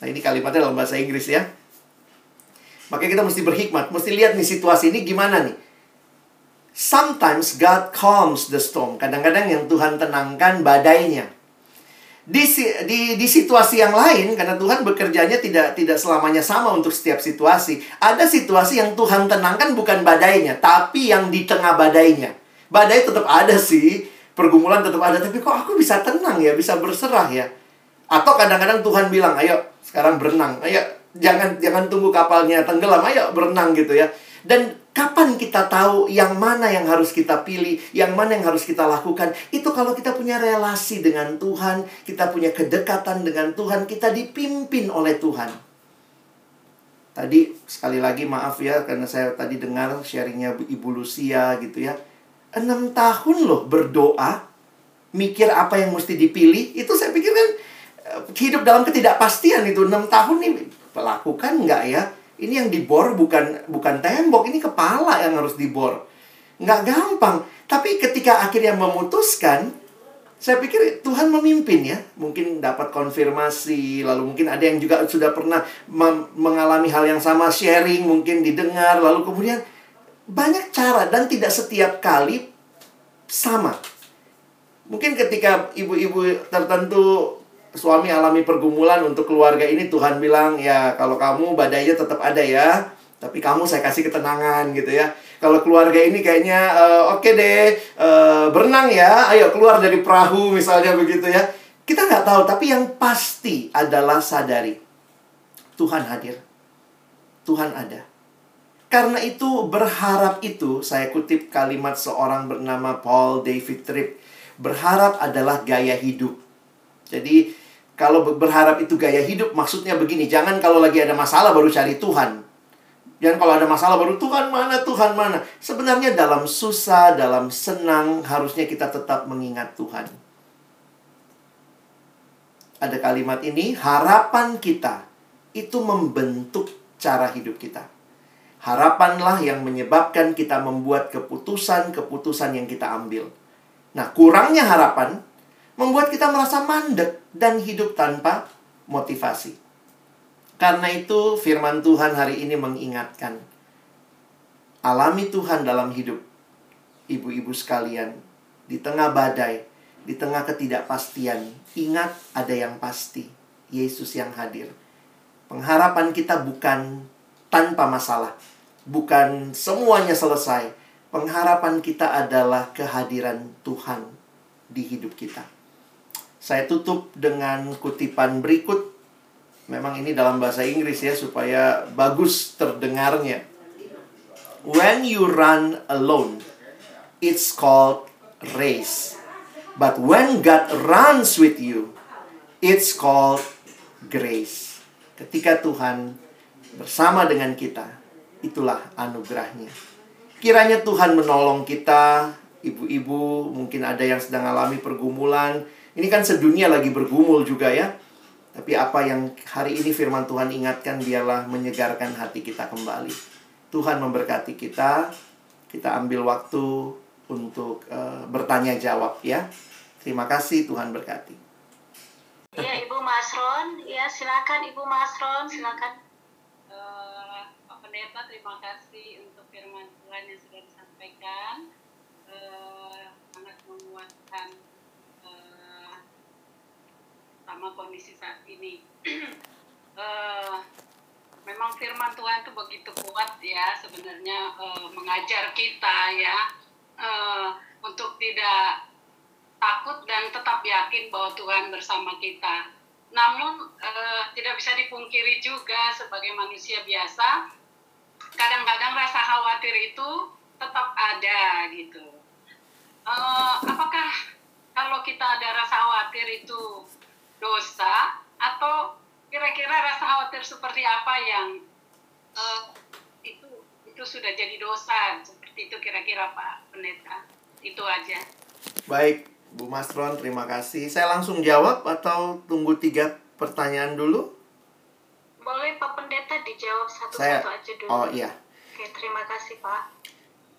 Nah ini kalimatnya dalam bahasa Inggris ya. Makanya kita mesti berhikmat, mesti lihat nih situasi ini gimana nih. Sometimes God calms the storm. Kadang-kadang yang Tuhan tenangkan badainya. Di, di, di situasi yang lain, karena Tuhan bekerjanya tidak tidak selamanya sama untuk setiap situasi. Ada situasi yang Tuhan tenangkan bukan badainya, tapi yang di tengah badainya. Badai tetap ada sih, pergumulan tetap ada tapi kok aku bisa tenang ya bisa berserah ya atau kadang-kadang Tuhan bilang ayo sekarang berenang ayo jangan jangan tunggu kapalnya tenggelam ayo berenang gitu ya dan kapan kita tahu yang mana yang harus kita pilih yang mana yang harus kita lakukan? Itu kalau kita punya relasi dengan Tuhan kita punya kedekatan dengan Tuhan kita dipimpin oleh Tuhan. Tadi sekali lagi maaf ya karena saya tadi dengar sharingnya Ibu Lucia gitu ya. Enam tahun loh berdoa, mikir apa yang mesti dipilih, itu saya pikir kan eh, hidup dalam ketidakpastian itu. Enam tahun nih lakukan nggak ya? Ini yang dibor bukan bukan tembok, ini kepala yang harus dibor. Nggak gampang. Tapi ketika akhirnya memutuskan, saya pikir Tuhan memimpin ya. Mungkin dapat konfirmasi, lalu mungkin ada yang juga sudah pernah mengalami hal yang sama, sharing, mungkin didengar, lalu kemudian banyak cara dan tidak setiap kali sama. Mungkin ketika ibu-ibu tertentu suami alami pergumulan untuk keluarga ini Tuhan bilang ya kalau kamu badainya tetap ada ya, tapi kamu saya kasih ketenangan gitu ya. Kalau keluarga ini kayaknya uh, oke okay deh uh, berenang ya, ayo keluar dari perahu misalnya begitu ya. Kita nggak tahu, tapi yang pasti adalah sadari Tuhan hadir, Tuhan ada. Karena itu berharap itu saya kutip kalimat seorang bernama Paul David Tripp. Berharap adalah gaya hidup. Jadi kalau berharap itu gaya hidup maksudnya begini, jangan kalau lagi ada masalah baru cari Tuhan. Jangan kalau ada masalah baru Tuhan mana, Tuhan mana. Sebenarnya dalam susah, dalam senang harusnya kita tetap mengingat Tuhan. Ada kalimat ini, harapan kita itu membentuk cara hidup kita. Harapanlah yang menyebabkan kita membuat keputusan-keputusan yang kita ambil. Nah, kurangnya harapan membuat kita merasa mandek dan hidup tanpa motivasi. Karena itu, firman Tuhan hari ini mengingatkan, alami Tuhan dalam hidup ibu-ibu sekalian, di tengah badai, di tengah ketidakpastian, ingat ada yang pasti, Yesus yang hadir. Pengharapan kita bukan tanpa masalah, bukan semuanya selesai. Pengharapan kita adalah kehadiran Tuhan di hidup kita. Saya tutup dengan kutipan berikut. Memang ini dalam bahasa Inggris ya supaya bagus terdengarnya. When you run alone, it's called race. But when God runs with you, it's called grace. Ketika Tuhan bersama dengan kita, itulah anugerahnya. Kiranya Tuhan menolong kita, ibu-ibu, mungkin ada yang sedang alami pergumulan. Ini kan sedunia lagi bergumul juga ya. Tapi apa yang hari ini firman Tuhan ingatkan biarlah menyegarkan hati kita kembali. Tuhan memberkati kita. Kita ambil waktu untuk uh, bertanya jawab ya. Terima kasih Tuhan berkati. Ya Ibu Masron, ya silakan Ibu Masron, silakan. Uh, Pak Pendeta, terima kasih untuk firman Tuhan yang sudah disampaikan. Uh, sangat menguatkan sama kondisi saat ini. uh, memang firman Tuhan itu begitu kuat ya sebenarnya uh, mengajar kita ya uh, untuk tidak takut dan tetap yakin bahwa Tuhan bersama kita. Namun uh, tidak bisa dipungkiri juga sebagai manusia biasa, kadang-kadang rasa khawatir itu tetap ada gitu. Uh, apakah kalau kita ada rasa khawatir itu dosa atau kira-kira rasa khawatir seperti apa yang uh, itu itu sudah jadi dosa seperti itu kira-kira Pak Pendeta itu aja. Baik, Bu Masron, terima kasih. Saya langsung jawab atau tunggu tiga pertanyaan dulu? Boleh Pak Pendeta dijawab satu-satu Saya, aja dulu. Oh iya. Oke, terima kasih Pak.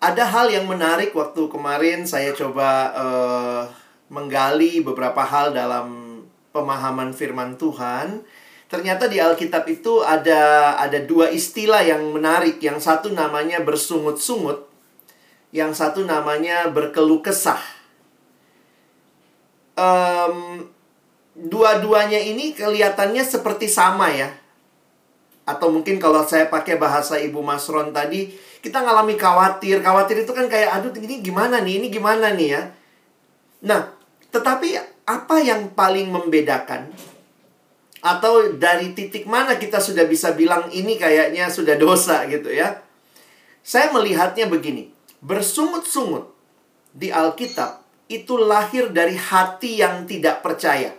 Ada hal yang menarik waktu kemarin saya coba uh, menggali beberapa hal dalam pemahaman firman Tuhan. Ternyata di Alkitab itu ada ada dua istilah yang menarik. Yang satu namanya bersungut-sungut, yang satu namanya berkeluh kesah um, dua-duanya ini kelihatannya seperti sama ya. Atau mungkin kalau saya pakai bahasa Ibu Masron tadi, kita ngalami khawatir. Khawatir itu kan kayak, aduh ini gimana nih, ini gimana nih ya. Nah, tetapi apa yang paling membedakan? Atau dari titik mana kita sudah bisa bilang ini kayaknya sudah dosa gitu ya. Saya melihatnya begini, bersungut-sungut di Alkitab itu lahir dari hati yang tidak percaya.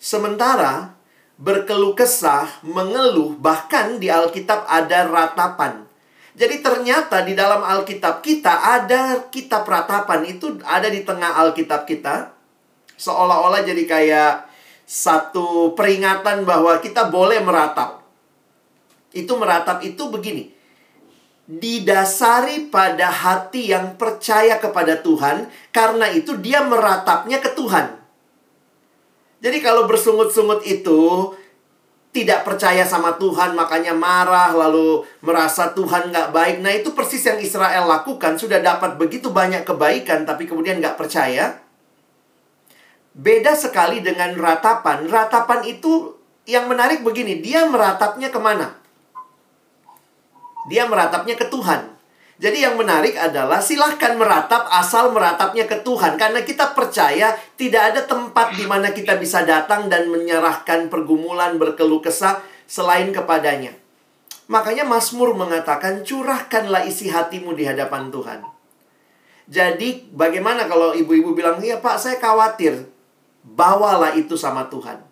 Sementara berkeluh kesah, mengeluh, bahkan di Alkitab ada ratapan. Jadi ternyata di dalam Alkitab kita ada kitab ratapan itu ada di tengah Alkitab kita. Seolah-olah jadi kayak satu peringatan bahwa kita boleh meratap. Itu meratap itu begini didasari pada hati yang percaya kepada Tuhan, karena itu dia meratapnya ke Tuhan. Jadi kalau bersungut-sungut itu tidak percaya sama Tuhan, makanya marah, lalu merasa Tuhan nggak baik. Nah itu persis yang Israel lakukan, sudah dapat begitu banyak kebaikan, tapi kemudian nggak percaya. Beda sekali dengan ratapan. Ratapan itu yang menarik begini, dia meratapnya ke mana? Dia meratapnya ke Tuhan. Jadi yang menarik adalah silahkan meratap asal meratapnya ke Tuhan. Karena kita percaya tidak ada tempat di mana kita bisa datang dan menyerahkan pergumulan berkeluh kesah selain kepadanya. Makanya Mazmur mengatakan curahkanlah isi hatimu di hadapan Tuhan. Jadi bagaimana kalau ibu-ibu bilang, iya pak saya khawatir. Bawalah itu sama Tuhan.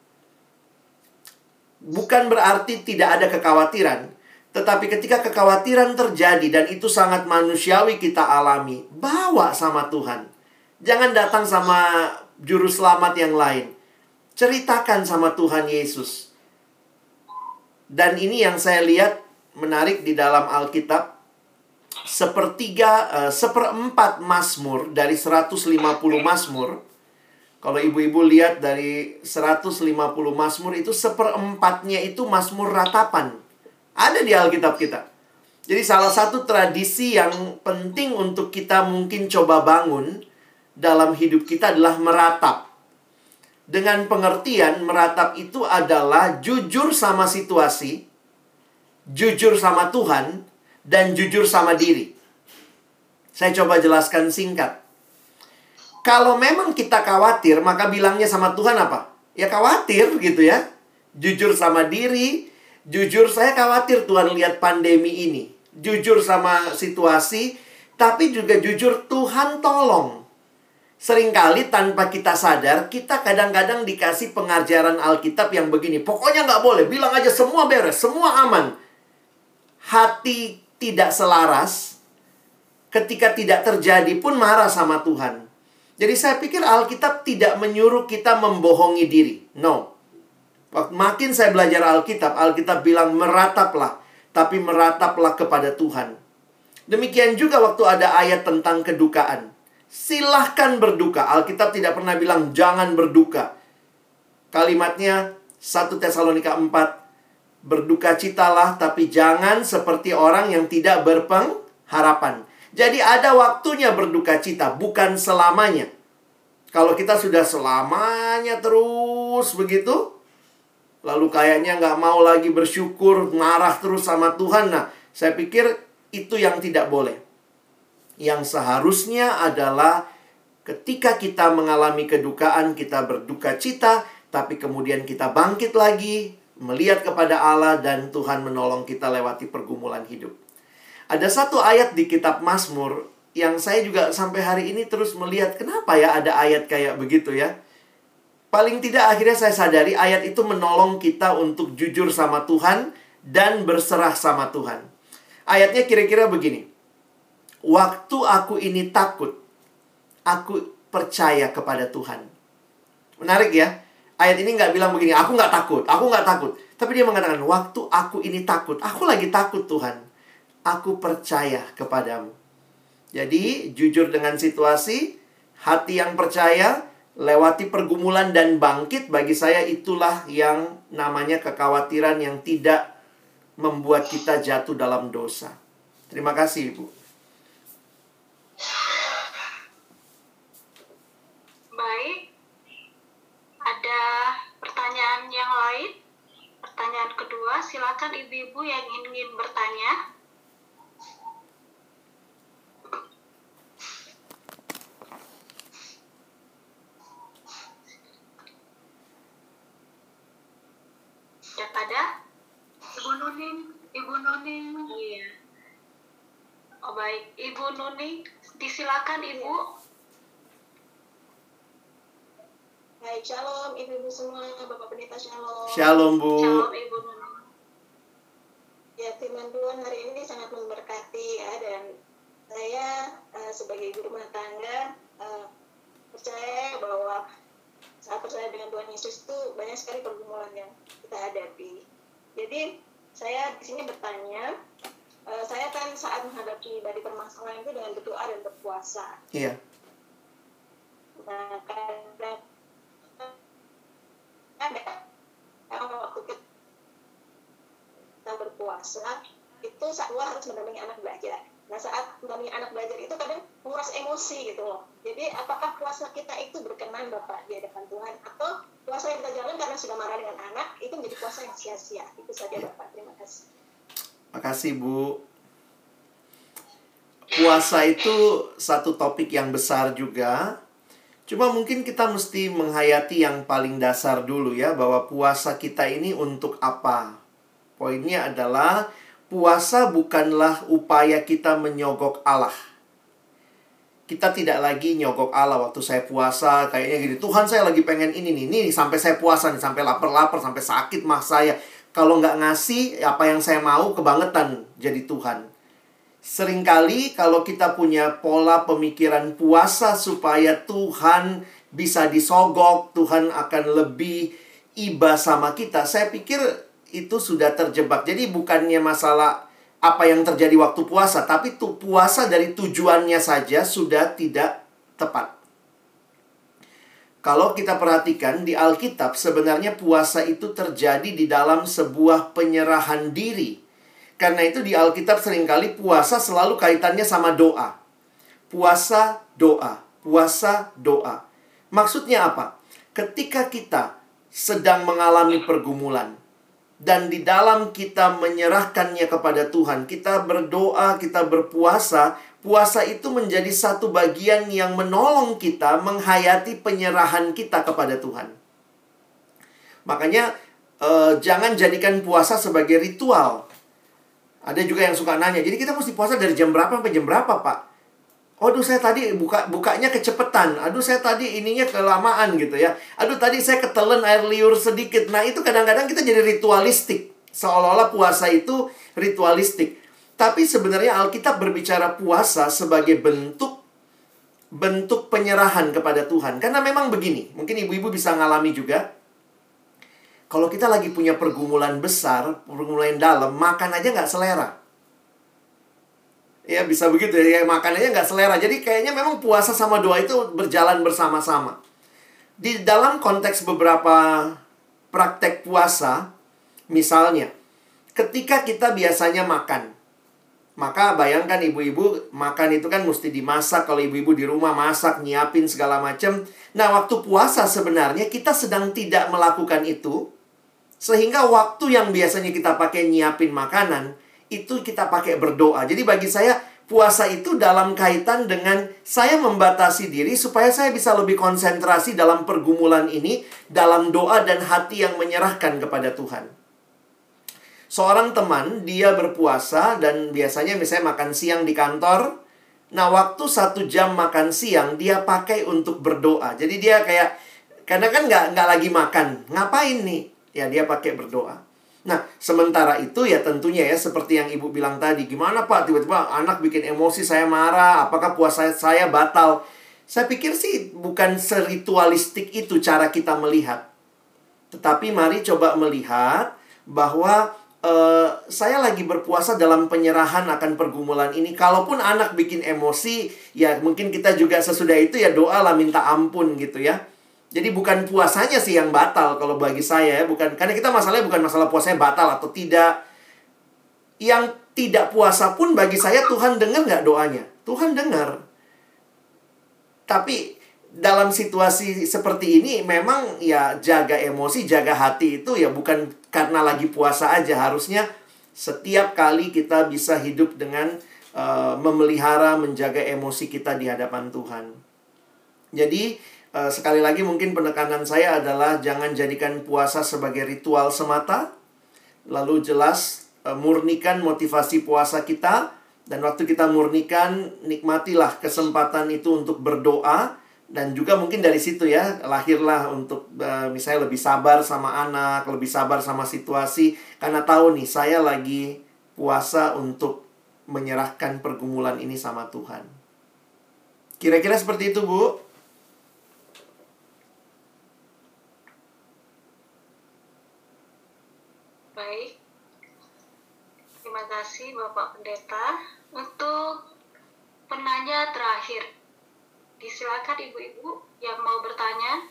Bukan berarti tidak ada kekhawatiran. Tetapi ketika kekhawatiran terjadi dan itu sangat manusiawi kita alami, bawa sama Tuhan. Jangan datang sama juru selamat yang lain. Ceritakan sama Tuhan Yesus. Dan ini yang saya lihat menarik di dalam Alkitab. Sepertiga, uh, seperempat Mazmur dari 150 Mazmur. Kalau ibu-ibu lihat dari 150 Mazmur itu seperempatnya itu Mazmur ratapan di Alkitab kita. Jadi salah satu tradisi yang penting untuk kita mungkin coba bangun dalam hidup kita adalah meratap. Dengan pengertian meratap itu adalah jujur sama situasi, jujur sama Tuhan, dan jujur sama diri. Saya coba jelaskan singkat. Kalau memang kita khawatir, maka bilangnya sama Tuhan apa? Ya khawatir gitu ya. Jujur sama diri, jujur saya khawatir Tuhan lihat pandemi ini. Jujur sama situasi, tapi juga jujur Tuhan tolong. Seringkali tanpa kita sadar, kita kadang-kadang dikasih pengajaran Alkitab yang begini. Pokoknya nggak boleh, bilang aja semua beres, semua aman. Hati tidak selaras, ketika tidak terjadi pun marah sama Tuhan. Jadi saya pikir Alkitab tidak menyuruh kita membohongi diri. No. Makin saya belajar Alkitab, Alkitab bilang merataplah, tapi merataplah kepada Tuhan. Demikian juga waktu ada ayat tentang kedukaan. Silahkan berduka. Alkitab tidak pernah bilang jangan berduka. Kalimatnya 1 Tesalonika 4. Berduka citalah tapi jangan seperti orang yang tidak berpengharapan. Jadi ada waktunya berduka cita, bukan selamanya. Kalau kita sudah selamanya terus begitu, lalu kayaknya nggak mau lagi bersyukur, marah terus sama Tuhan. Nah, saya pikir itu yang tidak boleh. Yang seharusnya adalah ketika kita mengalami kedukaan, kita berduka cita, tapi kemudian kita bangkit lagi, melihat kepada Allah dan Tuhan menolong kita lewati pergumulan hidup. Ada satu ayat di kitab Mazmur yang saya juga sampai hari ini terus melihat kenapa ya ada ayat kayak begitu ya. Paling tidak akhirnya saya sadari ayat itu menolong kita untuk jujur sama Tuhan dan berserah sama Tuhan. Ayatnya kira-kira begini. Waktu aku ini takut, aku percaya kepada Tuhan. Menarik ya. Ayat ini nggak bilang begini, aku nggak takut, aku nggak takut. Tapi dia mengatakan, waktu aku ini takut, aku lagi takut Tuhan. Aku percaya kepadamu. Jadi, jujur dengan situasi, hati yang percaya, lewati pergumulan dan bangkit, bagi saya itulah yang namanya kekhawatiran yang tidak membuat kita jatuh dalam dosa. Terima kasih, Ibu. Baik. Ada pertanyaan yang lain? Pertanyaan kedua, silakan ibu-ibu yang ingin bertanya. Sudah ada? Ibu Nuning, Ibu Nuning. Iya. Oh Nuni, disilakan Ibu. Baik, shalom ibu-ibu semua, Bapak Pendeta shalom. Shalom, Bu. Shalom Ibu. Ya, firman Tuhan hari ini sangat memberkati ya, dan saya eh, sebagai ibu rumah tangga eh, percaya bahwa saat percaya dengan Tuhan Yesus itu banyak sekali pergumulan yang kita hadapi. Jadi saya di sini bertanya, eh, saya kan saat menghadapi dari permasalahan itu dengan berdoa dan berpuasa. Iya. Nah, kadang ada yang waktu kita berpuasa itu saat luar harus mendampingi anak belajar. Nah saat mendampingi anak belajar itu kadang menguras emosi gitu loh. Jadi apakah puasa kita itu berkenan Bapak di hadapan Tuhan atau puasa yang kita jalan karena sudah marah dengan anak itu menjadi puasa yang sia-sia. Itu saja Bapak. Terima kasih. Makasih, Bu. Puasa itu satu topik yang besar juga. Cuma mungkin kita mesti menghayati yang paling dasar dulu ya, bahwa puasa kita ini untuk apa? Poinnya adalah puasa bukanlah upaya kita menyogok Allah. Kita tidak lagi nyogok Allah waktu saya puasa kayaknya gini, Tuhan saya lagi pengen ini nih, nih sampai saya puasa nih, sampai lapar-lapar, sampai sakit mah saya. Kalau nggak ngasih apa yang saya mau kebangetan jadi Tuhan. Seringkali kalau kita punya pola pemikiran puasa supaya Tuhan bisa disogok, Tuhan akan lebih iba sama kita. Saya pikir itu sudah terjebak. Jadi bukannya masalah apa yang terjadi waktu puasa, tapi tuh puasa dari tujuannya saja sudah tidak tepat. Kalau kita perhatikan di Alkitab sebenarnya puasa itu terjadi di dalam sebuah penyerahan diri Karena itu di Alkitab sering kali puasa selalu kaitannya sama doa. Puasa, doa. Puasa, doa. Maksudnya apa? Ketika kita sedang mengalami pergumulan, dan di dalam kita menyerahkannya kepada Tuhan, kita berdoa, kita berpuasa, puasa itu menjadi satu bagian yang menolong kita menghayati penyerahan kita kepada Tuhan. Makanya eh, jangan jadikan puasa sebagai ritual. Ada juga yang suka nanya, jadi kita mesti puasa dari jam berapa sampai jam berapa, Pak? Aduh saya tadi buka bukanya kecepetan. Aduh saya tadi ininya kelamaan gitu ya. Aduh tadi saya ketelan air liur sedikit. Nah itu kadang-kadang kita jadi ritualistik. Seolah-olah puasa itu ritualistik. Tapi sebenarnya Alkitab berbicara puasa sebagai bentuk bentuk penyerahan kepada Tuhan. Karena memang begini, mungkin ibu-ibu bisa ngalami juga. Kalau kita lagi punya pergumulan besar, pergumulan dalam, makan aja nggak selera ya bisa begitu ya makanannya nggak selera jadi kayaknya memang puasa sama doa itu berjalan bersama-sama di dalam konteks beberapa praktek puasa misalnya ketika kita biasanya makan maka bayangkan ibu-ibu makan itu kan mesti dimasak kalau ibu-ibu di rumah masak nyiapin segala macam nah waktu puasa sebenarnya kita sedang tidak melakukan itu sehingga waktu yang biasanya kita pakai nyiapin makanan itu kita pakai berdoa. Jadi bagi saya puasa itu dalam kaitan dengan saya membatasi diri supaya saya bisa lebih konsentrasi dalam pergumulan ini dalam doa dan hati yang menyerahkan kepada Tuhan. Seorang teman dia berpuasa dan biasanya misalnya makan siang di kantor. Nah waktu satu jam makan siang dia pakai untuk berdoa. Jadi dia kayak karena kan nggak nggak lagi makan ngapain nih? Ya dia pakai berdoa. Nah, sementara itu ya tentunya ya seperti yang Ibu bilang tadi, gimana Pak tiba-tiba anak bikin emosi saya marah, apakah puasa saya batal? Saya pikir sih bukan seritualistik itu cara kita melihat. Tetapi mari coba melihat bahwa uh, saya lagi berpuasa dalam penyerahan akan pergumulan ini. Kalaupun anak bikin emosi, ya mungkin kita juga sesudah itu ya doa lah minta ampun gitu ya. Jadi bukan puasanya sih yang batal kalau bagi saya ya, bukan karena kita masalahnya bukan masalah puasanya batal atau tidak. Yang tidak puasa pun bagi saya Tuhan dengar nggak doanya? Tuhan dengar. Tapi dalam situasi seperti ini memang ya jaga emosi, jaga hati itu ya bukan karena lagi puasa aja harusnya setiap kali kita bisa hidup dengan uh, memelihara menjaga emosi kita di hadapan Tuhan. Jadi Uh, sekali lagi mungkin penekanan saya adalah jangan jadikan puasa sebagai ritual semata. Lalu jelas uh, murnikan motivasi puasa kita dan waktu kita murnikan nikmatilah kesempatan itu untuk berdoa dan juga mungkin dari situ ya lahirlah untuk uh, misalnya lebih sabar sama anak, lebih sabar sama situasi karena tahu nih saya lagi puasa untuk menyerahkan pergumulan ini sama Tuhan. Kira-kira seperti itu, Bu. kasih Bapak Pendeta. Untuk penanya terakhir, disilakan ibu-ibu yang mau bertanya.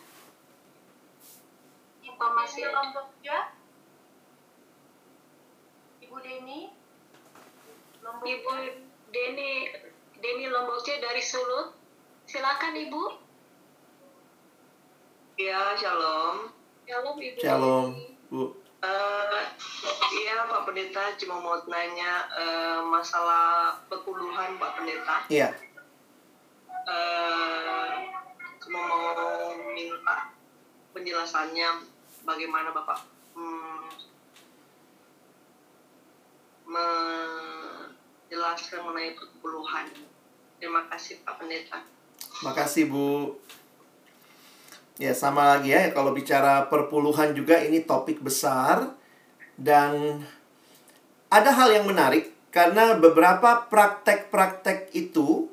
Apa masih ya? Ibu Deni? Ibu Deni Deni Lombokja dari Sulut. Silakan Ibu. Ya, shalom. Shalom Ibu. Shalom, Bu. Uh, iya Pak Pendeta cuma mau nanya uh, masalah perpuluhan Pak Pendeta. Iya. Uh, mau minta penjelasannya bagaimana Bapak hmm, menjelaskan mengenai perpuluhan. Terima kasih Pak Pendeta. Terima kasih Bu. Ya, sama lagi ya, kalau bicara perpuluhan juga ini topik besar dan ada hal yang menarik karena beberapa praktek-praktek itu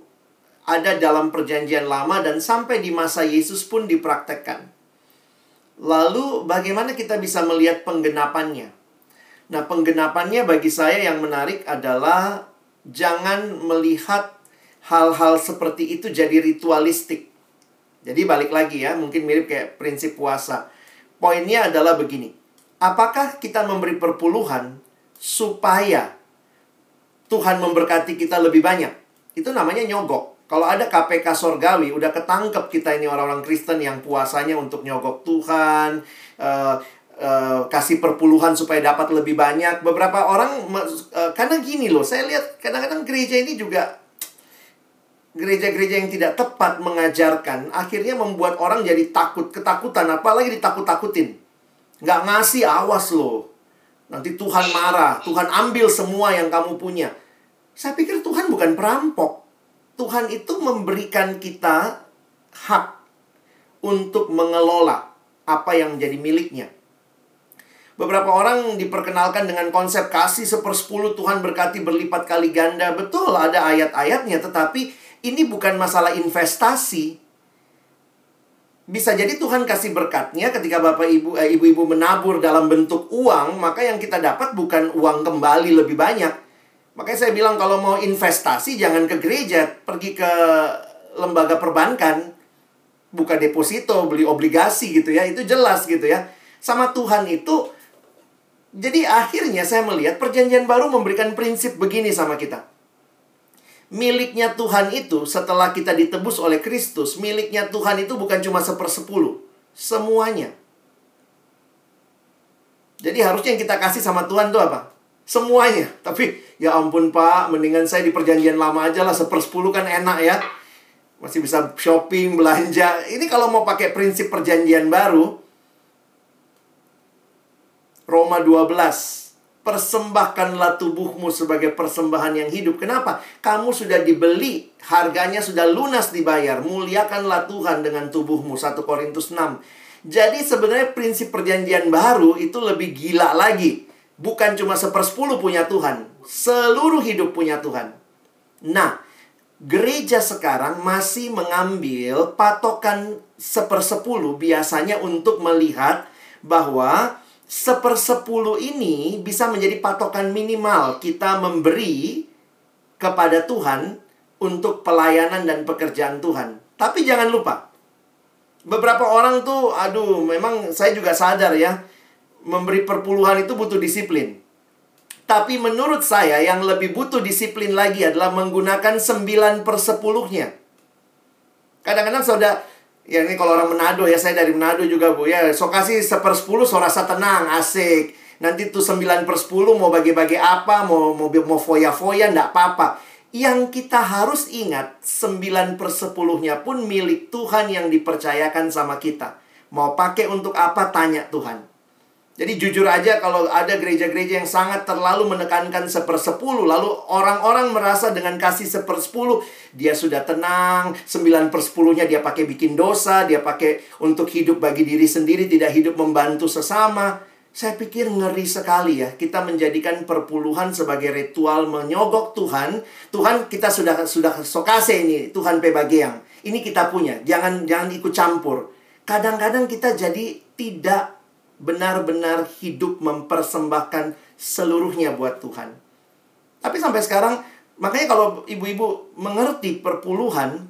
ada dalam perjanjian lama dan sampai di masa Yesus pun dipraktekkan. Lalu bagaimana kita bisa melihat penggenapannya? Nah, penggenapannya bagi saya yang menarik adalah jangan melihat hal-hal seperti itu jadi ritualistik. Jadi balik lagi ya, mungkin mirip kayak prinsip puasa. Poinnya adalah begini. Apakah kita memberi perpuluhan supaya Tuhan memberkati kita lebih banyak. Itu namanya nyogok. Kalau ada KPK sorgawi, udah ketangkep kita ini orang-orang Kristen yang puasanya untuk nyogok Tuhan, uh, uh, kasih perpuluhan supaya dapat lebih banyak. Beberapa orang, uh, karena gini loh, saya lihat kadang-kadang gereja ini juga gereja-gereja yang tidak tepat mengajarkan akhirnya membuat orang jadi takut, ketakutan, apalagi ditakut-takutin. Nggak ngasih, awas loh. Nanti Tuhan marah, Tuhan ambil semua yang kamu punya. Saya pikir Tuhan bukan perampok. Tuhan itu memberikan kita hak untuk mengelola apa yang jadi miliknya. Beberapa orang diperkenalkan dengan konsep kasih sepersepuluh Tuhan berkati berlipat kali ganda. Betul ada ayat-ayatnya tetapi ini bukan masalah investasi. Bisa jadi Tuhan kasih berkatnya ketika Bapak Ibu eh, ibu-ibu menabur dalam bentuk uang, maka yang kita dapat bukan uang kembali lebih banyak. Makanya saya bilang kalau mau investasi jangan ke gereja, pergi ke lembaga perbankan, buka deposito, beli obligasi gitu ya. Itu jelas gitu ya. Sama Tuhan itu jadi akhirnya saya melihat perjanjian baru memberikan prinsip begini sama kita miliknya Tuhan itu setelah kita ditebus oleh Kristus, miliknya Tuhan itu bukan cuma sepersepuluh, semuanya. Jadi harusnya yang kita kasih sama Tuhan itu apa? Semuanya. Tapi ya ampun Pak, mendingan saya di perjanjian lama aja lah, sepersepuluh kan enak ya. Masih bisa shopping, belanja. Ini kalau mau pakai prinsip perjanjian baru, Roma 12 persembahkanlah tubuhmu sebagai persembahan yang hidup. Kenapa? Kamu sudah dibeli, harganya sudah lunas dibayar. Muliakanlah Tuhan dengan tubuhmu. 1 Korintus 6. Jadi sebenarnya prinsip perjanjian baru itu lebih gila lagi. Bukan cuma sepersepuluh punya Tuhan. Seluruh hidup punya Tuhan. Nah, gereja sekarang masih mengambil patokan sepersepuluh biasanya untuk melihat bahwa sepersepuluh ini bisa menjadi patokan minimal kita memberi kepada Tuhan untuk pelayanan dan pekerjaan Tuhan. Tapi jangan lupa, beberapa orang tuh, aduh, memang saya juga sadar ya, memberi perpuluhan itu butuh disiplin. Tapi menurut saya yang lebih butuh disiplin lagi adalah menggunakan sembilan persepuluhnya. Kadang-kadang saudara, Ya ini kalau orang Manado ya, saya dari Manado juga Bu ya. So kasih sepersepuluh so rasa tenang, asik. Nanti tuh sembilan per sepuluh mau bagi-bagi apa, mau mau mau foya-foya enggak apa-apa. Yang kita harus ingat, sembilan per sepuluhnya pun milik Tuhan yang dipercayakan sama kita. Mau pakai untuk apa, tanya Tuhan. Jadi jujur aja kalau ada gereja-gereja yang sangat terlalu menekankan sepersepuluh Lalu orang-orang merasa dengan kasih sepersepuluh Dia sudah tenang Sembilan persepuluhnya dia pakai bikin dosa Dia pakai untuk hidup bagi diri sendiri Tidak hidup membantu sesama. Saya pikir ngeri sekali ya Kita menjadikan perpuluhan sebagai ritual menyogok Tuhan. Tuhan kita sudah sudah sokase ini Tuhan pebagian Ini kita punya Jangan jangan ikut campur. Kadang-kadang kita jadi tidak benar-benar hidup mempersembahkan seluruhnya buat Tuhan. Tapi sampai sekarang, makanya kalau ibu-ibu mengerti perpuluhan,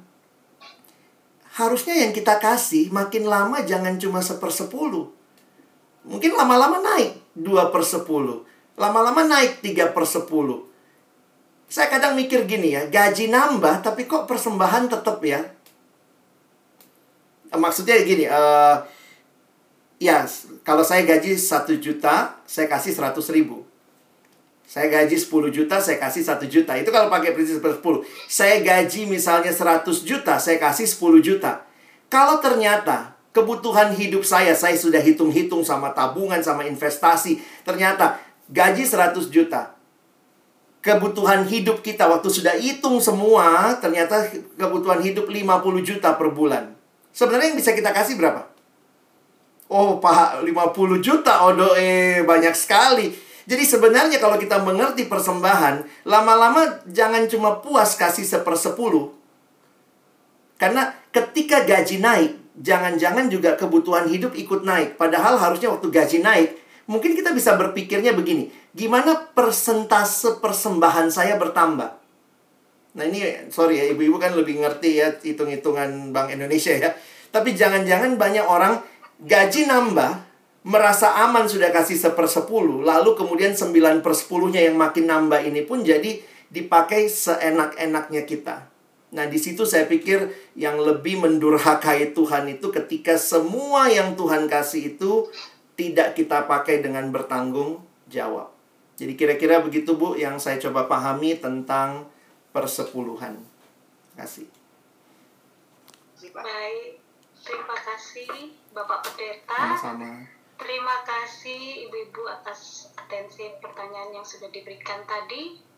harusnya yang kita kasih makin lama jangan cuma sepersepuluh. Mungkin lama-lama naik dua per sepuluh. Lama-lama naik tiga per sepuluh. Saya kadang mikir gini ya, gaji nambah tapi kok persembahan tetap ya? Maksudnya gini, uh, ya kalau saya gaji 1 juta, saya kasih 100 ribu. Saya gaji 10 juta, saya kasih 1 juta. Itu kalau pakai prinsip 10. Saya gaji misalnya 100 juta, saya kasih 10 juta. Kalau ternyata kebutuhan hidup saya, saya sudah hitung-hitung sama tabungan, sama investasi. Ternyata gaji 100 juta. Kebutuhan hidup kita waktu sudah hitung semua, ternyata kebutuhan hidup 50 juta per bulan. Sebenarnya yang bisa kita kasih berapa? Oh, Pak, 50 juta odo eh banyak sekali. Jadi sebenarnya kalau kita mengerti persembahan, lama-lama jangan cuma puas kasih sepersepuluh. Karena ketika gaji naik, jangan-jangan juga kebutuhan hidup ikut naik. Padahal harusnya waktu gaji naik, mungkin kita bisa berpikirnya begini. Gimana persentase persembahan saya bertambah? Nah ini, sorry ya, ibu-ibu kan lebih ngerti ya hitung-hitungan Bank Indonesia ya. Tapi jangan-jangan banyak orang gaji nambah, merasa aman sudah kasih sepersepuluh, lalu kemudian sembilan per sepuluhnya yang makin nambah ini pun jadi dipakai seenak-enaknya kita. Nah, di situ saya pikir yang lebih mendurhakai Tuhan itu ketika semua yang Tuhan kasih itu tidak kita pakai dengan bertanggung jawab. Jadi kira-kira begitu Bu yang saya coba pahami tentang persepuluhan. Kasih. Baik, terima kasih Bapak Pendeta. Sama-sama. Terima kasih Ibu-Ibu atas atensi pertanyaan yang sudah diberikan tadi.